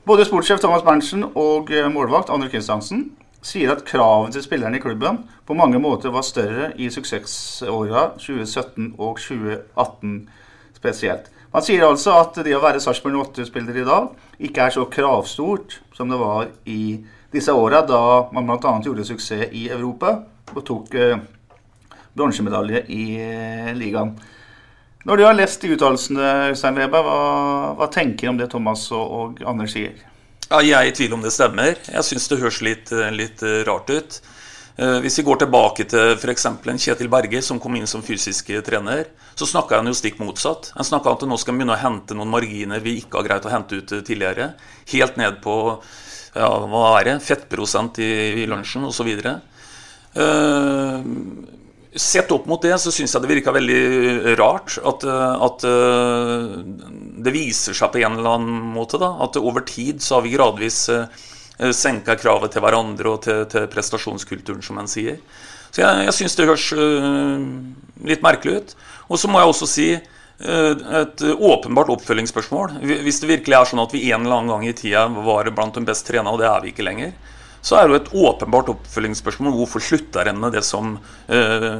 Både sportssjef Thomas Berntsen og målvakt Andre Kristiansen sier at kravene til spillerne i klubben på mange måter var større i suksessåra 2017 og 2018 spesielt. Man sier altså at det å være Sarpsborg 08-spiller i dag ikke er så kravstort som det var i disse åra, da man bl.a. gjorde suksess i Europa og tok eh, bronsemedalje i eh, ligaen. Når du har lest de uttalelsene, Øystein Weber, hva, hva tenker du om det Thomas og, og Anders sier? Ja, jeg er i tvil om det stemmer. Jeg syns det høres litt, eh, litt, eh, rart ut. Hvis vi går tilbake til f.eks. en Kjetil Berge som kom inn som fysisk trener, så snakka han jo stikk motsatt. Han snakka at nå skal vi begynne å hente noen marginer vi ikke har greit å hente ut tidligere. Helt ned på ja, hva er det, fettprosent i, i lunsjen osv. Uh, Sett opp mot det så syns jeg det virka veldig rart at, at, eh, det viser seg på en eller annen måte da, at over tid så har vi gradvis eh, senka kravet til hverandre og til, til prestasjonskulturen, som en sier. Så jeg, jeg syns det høres eh, litt merkelig ut. Og så må jeg også si et åpenbart oppfølgingsspørsmål. Hvis det virkelig er sånn at vi en eller annen gang i tida var blant de best trena, og det er vi ikke lenger, så er det jo et åpenbart oppfølgingsspørsmål hvorfor slutter en med det som eh,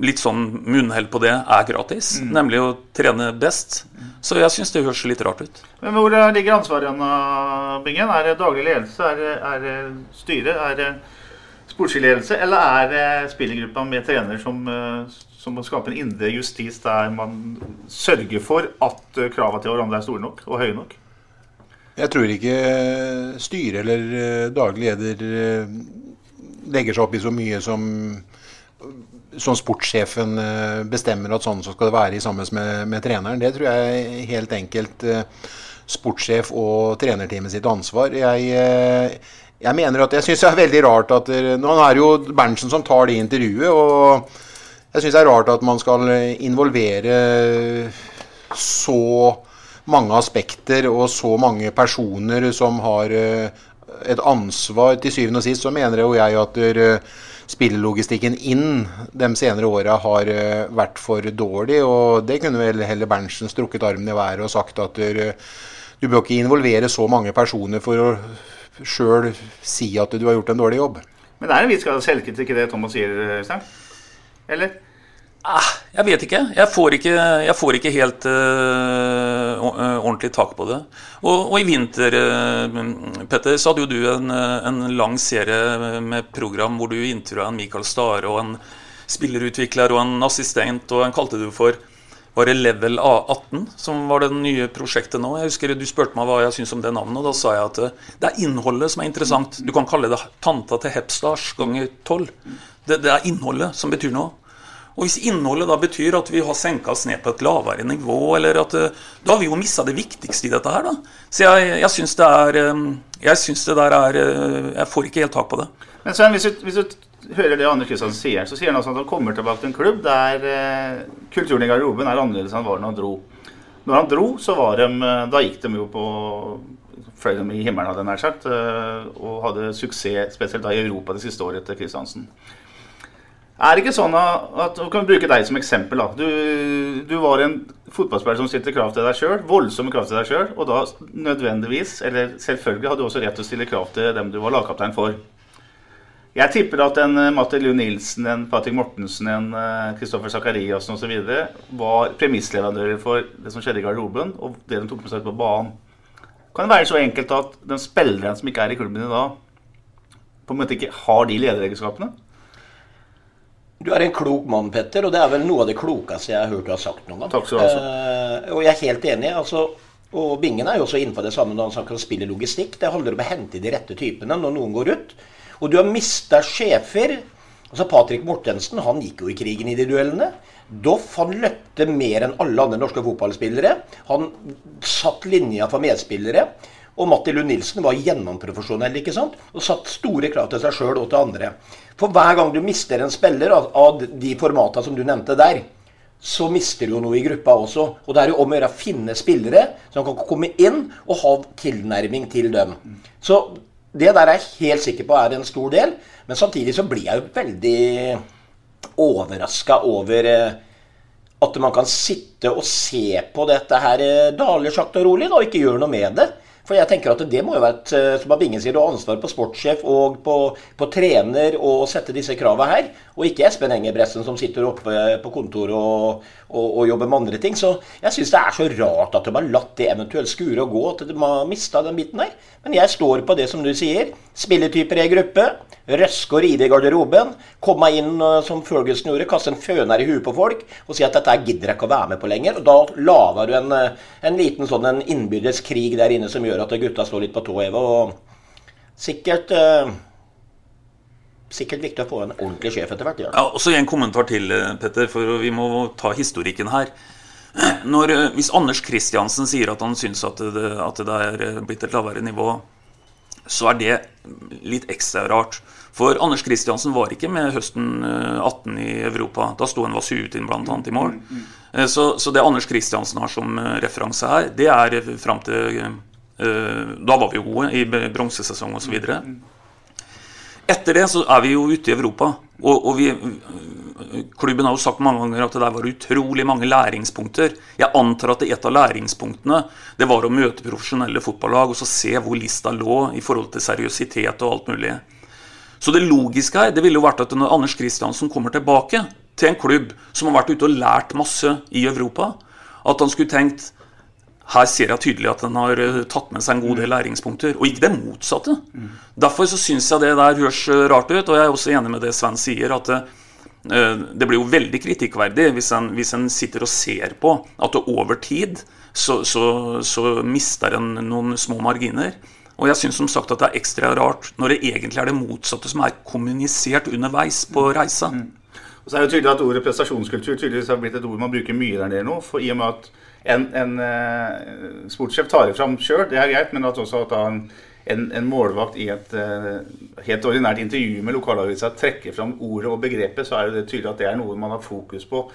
litt sånn munnhell på det er gratis, mm. nemlig å trene best. Så jeg syns det høres litt rart ut. Men Hvor ligger ansvaret, igjen, Bingen? Er det daglig ledelse? Er det, er det styre? Er det sportslig ledelse? Eller er det spillergruppa med trener som, eh, som må skape en indre justis der man sørger for at kravene til hverandre er store nok og høye nok? Jeg tror ikke styret eller eh, daglig leder eh, legger seg opp i så mye som som sportssjefen eh, bestemmer at sånn så skal det være i sammen med, med, treneren. Det tror jeg helt enkelt sportssjef og trenerteamet sitt ansvar. Jeg, jeg mener at, jeg syns det er veldig rart at Nå er det jo Berntsen som tar det intervjuet. og Jeg syns det er rart at man skal involvere så mange aspekter og så mange personer som har eh, et ansvar. Til syvende og sist så mener jo jeg at eh, spillelogistikken inn de senere åra har eh, vært for dårlig. Og det kunne vel heller Berntsen strukket armen i været og sagt at du bør ikke involvere så mange personer for å sjøl si at du har gjort en dårlig jobb. Men det er en viss grad selvkritikk i det Thomas sier, Øystein? Eller? Ah, jeg vet ikke. Jeg får ikke, jeg får ikke helt uh, ordentlig tak på det. Og, og i vinter, uh, Petter, så hadde jo du en, en, lang serie med program hvor du intervjua en Michael Stare og en spillerutvikler og en assistent, og en kalte du for var det Level A18 som var det nye prosjektet nå? Jeg husker Du spurte meg hva jeg syntes om det navnet, og da sa jeg at det er innholdet som er interessant. Du kan kalle det tanta til Hepstars ganger tolv. Det, det er innholdet som betyr noe. Og Hvis innholdet da betyr at vi har senka oss ned på et lavere nivå, eller at eh, Da har vi jo mista det viktigste i dette her, da. Så jeg, jeg syns det er eh, Jeg syns det der er eh, Jeg får ikke helt tak på det. Men Sven, hvis du, hvis du hører det Anders Kristiansen sier, så sier han også at han kommer tilbake til en klubb der eh, kulturen i garderoben er annerledes enn var når han dro. Når han dro, så var de Da gikk de jo på fløy dem i himmelen, hadde jeg nær sagt. Og hadde suksess, spesielt da i Europa det siste året til Kristiansen. Er det ikke sånn at Vi kan bruke deg som eksempel. da. Du, du var en fotballspiller som stilte krav til deg sjøl, voldsomme krav til deg sjøl, og da nødvendigvis, eller selvfølgelig, hadde du også rett til å stille krav til dem du var lagkaptein for. Jeg tipper at en eh, Matti Lund Nilsen, en Patrick Mortensen, en Kristoffer Sakariassen osv. var premissleverandører for det som skjedde i garderoben, og det de tok med seg ut på banen. Kan det være så enkelt at den spilleren som ikke er i klubben i dag, på en måte ikke har de lederegenskapene? Du er en klok mann, Petter, og det er vel noe av det klokeste jeg har hørt du har sagt noen gang. Takk skal du ha. Eh, og jeg er helt enig. altså og Bingen er jo også innenfor det samme når han snakker om spill i logistikk. Det handler om å hente de rette typene når noen går ut. Og du har mista sjefer. Altså Patrick Mortensen han gikk jo i krigen i de duellene. Doff han løpte mer enn alle andre norske fotballspillere. Han satt linja for medspillere. Og Matti Lund Nilsen var gjennomprofesjonell ikke sant? og satt store krav til seg sjøl og til andre. For hver gang du mister en spiller av, de formatene som du nevnte der, så mister du jo noe i gruppa også. Og det er jo om å gjøre å finne spillere som kan komme inn og ha tilnærming til dem. Så det der er jeg helt sikker på er en stor del. Men samtidig så blir jeg jo veldig overraska over eh, at man kan sitte og se på dette her eh, daglig sakte og rolig og ikke gjøre noe med det. For jeg tenker at det må jo være et, som som Bingen sier, ansvar på sportssjef og på, på trener å sette disse kravene her. Og ikke Espen Engebretsen som sitter oppe på kontoret og, og, og, jobber med andre ting. Så jeg syns det er så rart at de har latt det eventuelt skure og gå, at de har mista den biten der. Men jeg står på det som du sier. Spilletyper i gruppe. Røske og ride i garderoben. Komme inn uh, som Ferguson gjorde, kaste en føner i huet på folk og si at dette gidder jeg ikke å være med på lenger. Og da lager du en, uh, en liten sånn en innbyrdes krig der inne som gjør at gutta står litt på tå heve. Og sikkert uh, sikkert viktig å få en ordentlig sjef etter hvert. Ja. ja, og så En kommentar til, Petter, for vi må ta historikken her. (clears throat) Når, hvis Anders Kristiansen sier at han syns at det, at det er blitt et lavere nivå, så er det litt ekstra rart. For Anders Kristiansen var ikke med høsten 18 i Europa. Da sto en Vasutin bl.a. i mål. Så, så, det Anders Kristiansen har som referanse her, det er fram til Da var vi jo gode i bronsesesong osv. Etter det så er vi jo ute i Europa. Og, og vi, klubben har jo sagt mange ganger at det der var utrolig mange læringspunkter. Jeg antar at et av læringspunktene det var å møte profesjonelle fotballag og så se hvor lista lå i forhold til seriøsitet og alt mulig. Så det logiske her det ville jo vært at når Anders Kristiansen kommer tilbake til en klubb som har vært ute og lært masse i Europa, at han skulle tenkt her ser jeg tydelig at den har eh, tatt med seg en god del læringspunkter, og ikke det motsatte. Mm. Derfor så syns jeg det der høres eh, rart ut, og jeg er også enig med det Sven sier, at det, eh, det blir jo veldig kritikkverdig hvis en, hvis en, sitter og ser på at over tid så, så, så mister en noen små marginer. Og jeg syns som sagt at det er ekstra rart når det egentlig er det motsatte som er kommunisert underveis på reisa. Mm. Og så er det tydelig at Ordet prestasjonskultur tydeligvis har blitt et ord man bruker mye der nede nå. for i og med at en, en uh, sportssjef tar det fram sjøl, det er greit, men at også at en, en, en, målvakt i et uh, helt ordinært intervju med lokalavisa trekker fram ordet og begrepet, så er det tydelig at det er noe man har fokus på.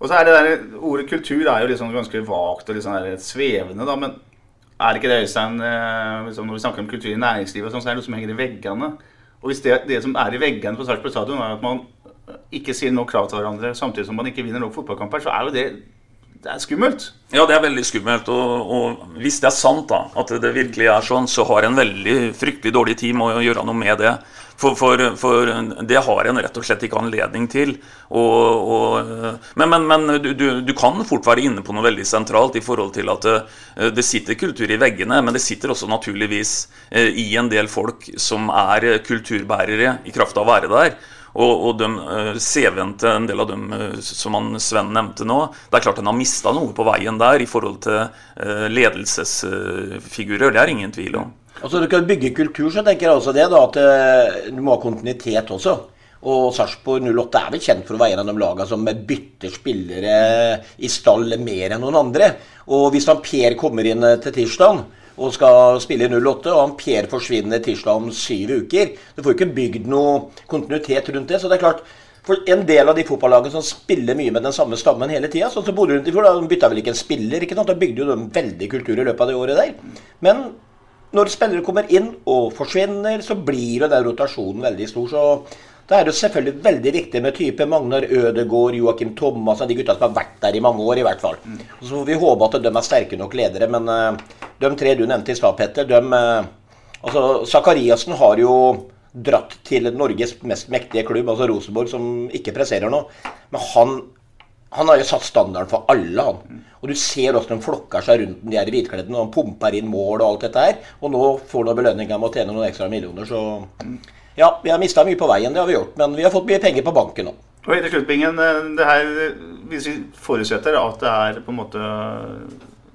Og så er det der, Ordet kultur er jo liksom ganske vagt og liksom svevende, da, men er det ikke det, Øystein, liksom når vi snakker om kultur i næringslivet, sånn, så er det noe som henger i veggene. Og hvis det, det som er i veggene på Sarpsborg stadion, er at man ikke sier nok krav til hverandre samtidig som man ikke vinner nok fotballkamper, så er jo det det er skummelt. Ja, det er veldig skummelt. Og, og, hvis det er sant da, at det virkelig er sånn, så har en veldig fryktelig dårlig tid med å gjøre noe med det. For, for, for det har en rett og slett ikke anledning til. Og, og, men, men, men du, du, kan fort være inne på noe veldig sentralt i forhold til at det, det sitter kultur i veggene, men det sitter også naturligvis eh, i en del folk som er kulturbærere i kraft av å være der. Og, og uh, CV-en til en del av dem uh, som han Sven nevnte nå, det er klart han har mista noe på veien der i forhold til uh, ledelsesfigurer. det er ingen tvil om. Altså Du kan bygge kultur, så tenker jeg også det da, at du må ha kontinuitet også. Og Sarpsborg 08 er vel kjent for å være en av de lagene som bytter spillere i stall mer enn noen andre. Og hvis han Per kommer inn til tirsdag og skal spille i 08, og Per forsvinner tirsdag om syv uker. Du får ikke bygd noe kontinuitet rundt det. Så det er klart, For en del av de fotballagene som spiller mye med den samme stammen hele tida, sånn som Bodø rundt i fjor, da, bytta vel ikke en spiller, ikke sant? da bygde jo de veldig kultur i løpet av det året der. Men når spillere kommer inn og forsvinner, så blir jo den rotasjonen veldig stor. så da er det selvfølgelig veldig viktig med type Magnar Ødegård, Joakim Thomassen, de gutta som har vært der i mange år, i hvert fall. Så får vi håpe at de er sterke nok ledere. Men uh, de tre du nevnte i stad, Petter, de uh, Altså, Sakariassen har jo dratt til Norges mest mektige klubb, altså Rosenborg, som ikke presserer nå. Men han, han har jo satt standarden for alle, han. Og du ser åssen de flokker seg rundt de her hvitkledde. Han pumper inn mål og alt dette her. Og nå får han belønninga med å tjene noen ekstra millioner, så ja, vi har mista mye på veien, det har vi gjort. Men vi har fått mye penger på banken nå. Og helt til slutt, Bingen, det her, Hvis vi forutsetter at det er på en måte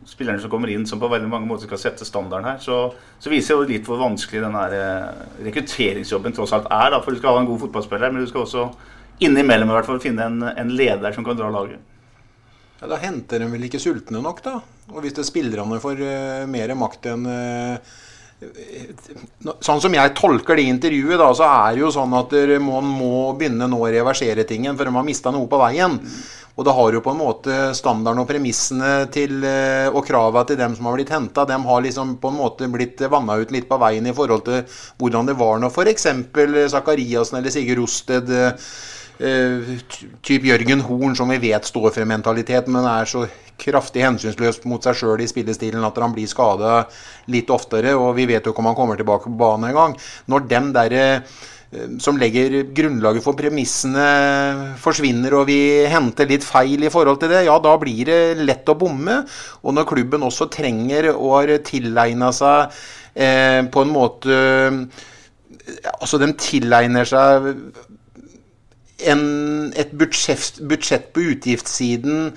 spillerne som kommer inn som på veldig mange måter skal sette standarden her, så, så viser det jo litt hvor vanskelig den her eh, rekrutteringsjobben tross alt er. Da, for du skal ha en god fotballspiller, men du skal også innimellom i hvert fall finne en, en leder som kan dra laget. Ja, Da henter de vel ikke sultne nok, da. Og hvis det spillerne får uh, mer makt enn uh, Sånn som jeg tolker det intervjuet, da, så er det jo sånn at man må begynne nå å reversere tingen, for de har mista noe på veien. Og det har jo på en måte standarden og premissene til, eh, og kravene til dem som har blitt henta, dem har liksom på en måte blitt vanna ut litt på veien i forhold til hvordan det var når f.eks. Zakariassen eller Sigurd Rosted uh, typ Jørgen Horn, som vi vet står for en mentalitet, men er så kraftig hensynsløs mot seg sjøl i spillestilen at han blir skada litt oftere. Og vi vet jo ikke om han kommer tilbake på banen engang. Når dem der som legger grunnlaget for premissene, forsvinner og vi henter litt feil i forhold til det, ja, da blir det lett å bomme. Og når klubben også trenger og har tilegna seg eh, på en måte Altså, den tilegner seg en, et budsjett, budsjett på utgiftssiden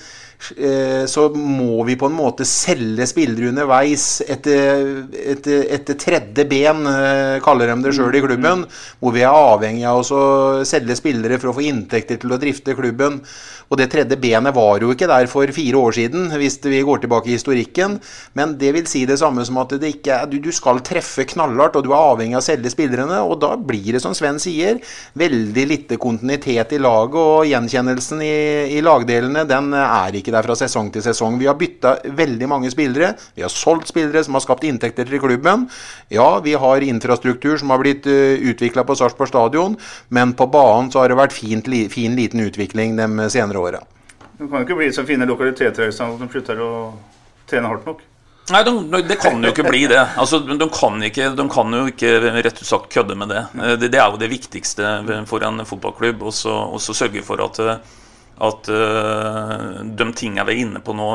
Eh, så må vi på en måte selge spillere underveis etter, etter, etter tredje ben, eh, kaller de det sjøl i klubben. Hvor vi er avhengig av å selge spillere for å få inntekter til å drifte klubben. Og det tredje benet var jo ikke der for fire år siden, hvis vi går tilbake i historikken. Men det vil si det samme som at er, du, du skal treffe knallhardt, og du er avhengig av å selge spillerne. Og da blir det, som Sven sier, veldig lite kontinuitet i laget. Og gjenkjennelsen i, i lagdelene, den er ikke der fra sesong til sesong. Vi har bytta veldig mange spillere. Vi har solgt spillere som har skapt inntekter til klubben. Ja, vi har infrastruktur som har blitt uh, eh, utvikla på Sarpsborg stadion, men på banen så har det vært fint, li, fin liten utvikling de senere åra. Det kan ikke bli så fine lokaliteter sånn at de slutter å trene hardt nok. Nei, de, det kan jo ikke bli det. Altså, de, kan ikke, de, kan jo ikke rett og slett kødde med det. det. det. er jo det viktigste for en fotballklubb. Og så sørge for at at uh, de tingene vi er inne på nå,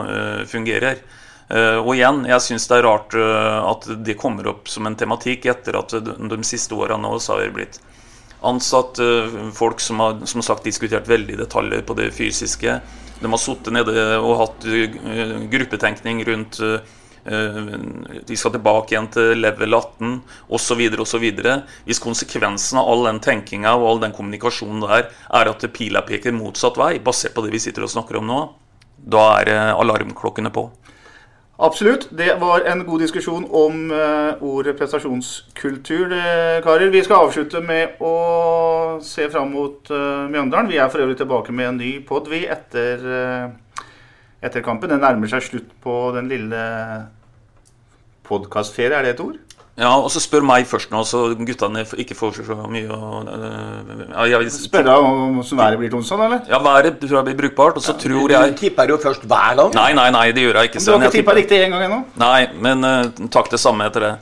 fungerer. Og igjen, jeg syns det er rart at det kommer opp som en tematikk etter at de, de siste åra nå så har det blitt ansatt folk som har som sagt diskutert veldig detaljer på det fysiske. De har sittet nede og hatt gruppetenkning rundt de skal tilbake igjen til level 18 osv. osv. Hvis konsekvensen av all den tenkinga og all den kommunikasjonen der er at pila peker motsatt vei, basert på det vi sitter og snakker om nå, da er alarmklokkene på. Absolutt. Det var en god diskusjon om uh, ordet prestasjonskultur, det, karer. Vi skal avslutte med å se fram mot uh, Mjøndalen. Vi er for øvrig tilbake med en ny pod, vi, etter, etter kampen. Den nærmer seg slutt på den lille podkastferie, er det et ord? Ja, og så spør meg først nå, så guttene ikke får så mye å uh, ja, Spør deg om hvordan været blir til onsdag, eller? Ja, været tror jeg blir brukbart. Og så ja, tror jeg Du tipper jo først hver gang. Nei, nei, nei, det gjør jeg ikke. Men Du har ikke tippa riktig én gang ennå? Nei, men uh, takk det samme etter det.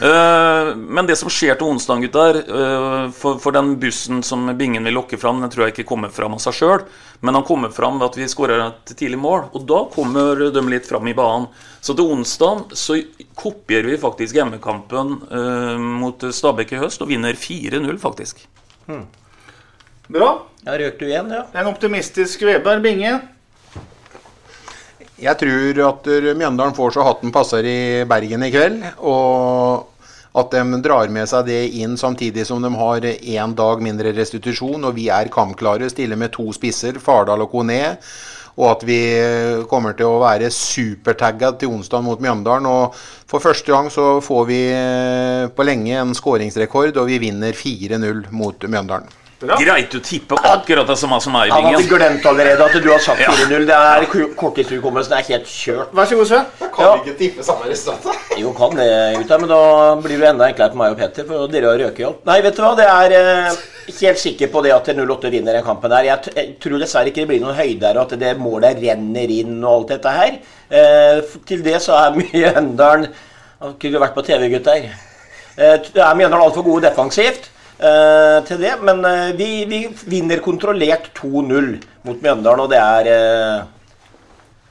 Uh, men det som skjer til onsdag, gutter uh, for, for, den bussen som Bingen vil lokke fram, den tror jeg ikke kommer fram av seg sjøl. Men han kommer fram ved at vi skårer et tidlig mål, og da kommer de litt fram i banen. Så til onsdag så kopierer vi faktisk hjemmekampen uh, mot Stabæk i høst og vinner 4-0, faktisk. Hmm. Bra. jeg Røk du igjen, ja. En optimistisk Veberg Binge. Jeg tror at Mjøndalen får så hatten passer i Bergen i kveld. Og at de drar med seg det inn samtidig som de har én dag mindre restitusjon. Og vi er kampklare, stiller med to spisser, Fardal og Kone. Og at vi kommer til å være supertagga til onsdag mot Mjøndalen. Og for første gang så får vi på lenge en skåringsrekord, og vi vinner 4-0 mot Mjøndalen. Greit å tippe akkurat det samme som meg i Han hadde glemt allerede at du har sagt 4-0. Det er ko- korttidshukommelsen er helt kjørt. Vær så god, Sven. Ja. ikke tippe samme resultat? Jo, kan det, gutta, men da blir det enda enklere på meg og Petter, for dere har røket i alt. Nei, vet du hva, det er eh, helt sikker på det at 08 vinner den kampen der. Jeg, t jeg tror dessverre ikke det blir noen høyder, og at det målet renner inn og alt dette her. Eh, til det så er (laughs) Mjøndalen Har ikke vært på TV, gutter? Eh, er Mjøndalen altfor gode defensivt eh, til det, men eh, vi, vi vinner kontrollert 2-0 mot Mjøndalen, og det er eh,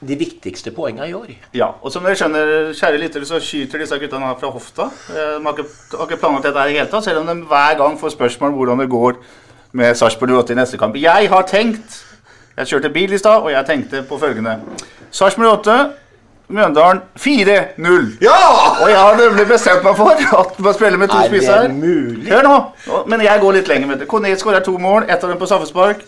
de viktigste poengene i år. Ja, og som dere skjønner, kjære lyttere, så skyter disse guttene fra hofta. Eh, De har ikke, har ikke planlagt dette i hele tatt, selv om de hver gang får spørsmål hvordan det går med Sarpsborg 08 i neste kamp. Jeg har tenkt Jeg kjørte bil i stad, og jeg tenkte på følgende. Sarpsborg 08, Mjøndalen 4-0. Ja! Og jeg har nemlig bestemt meg for at man spiller med to Er spisser. Hør nå! Men jeg går litt lenger. med det. Kone skårer to mål, ett av dem på straffespark.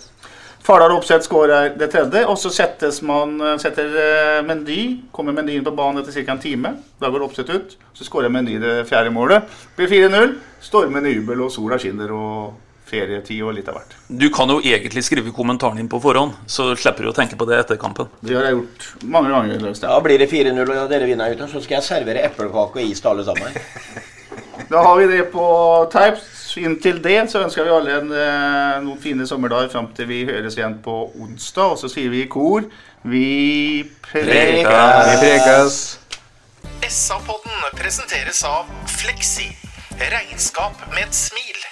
Fardal Opseth skårer det tredje, og så settes man, setter eh, Mendy Kommer Mendy inn på banen etter ca. en time. Da går Opseth ut. Så skårer Mendy det fjerde målet. Blir 4-0. Stormende jubel, og sola skinner, og ferietid og litt av hvert. Du kan jo egentlig skrive kommentaren din på forhånd, så slipper du å tenke på det etter kampen. Det har jeg gjort mange ganger. Løvstad. Da blir det 4-0 og dere vinner ut, så skal jeg servere eplekake og is til alle sammen. (laughs) Da har vi det på teip. Inntil det så ønsker vi alle en, eh, noen fine sommerdager fram til vi høres igjen på onsdag. Og så sier vi i kor Vi Prekes. Vi prekes. SA-podden presenteres av Fleksi. Regnskap med et smil.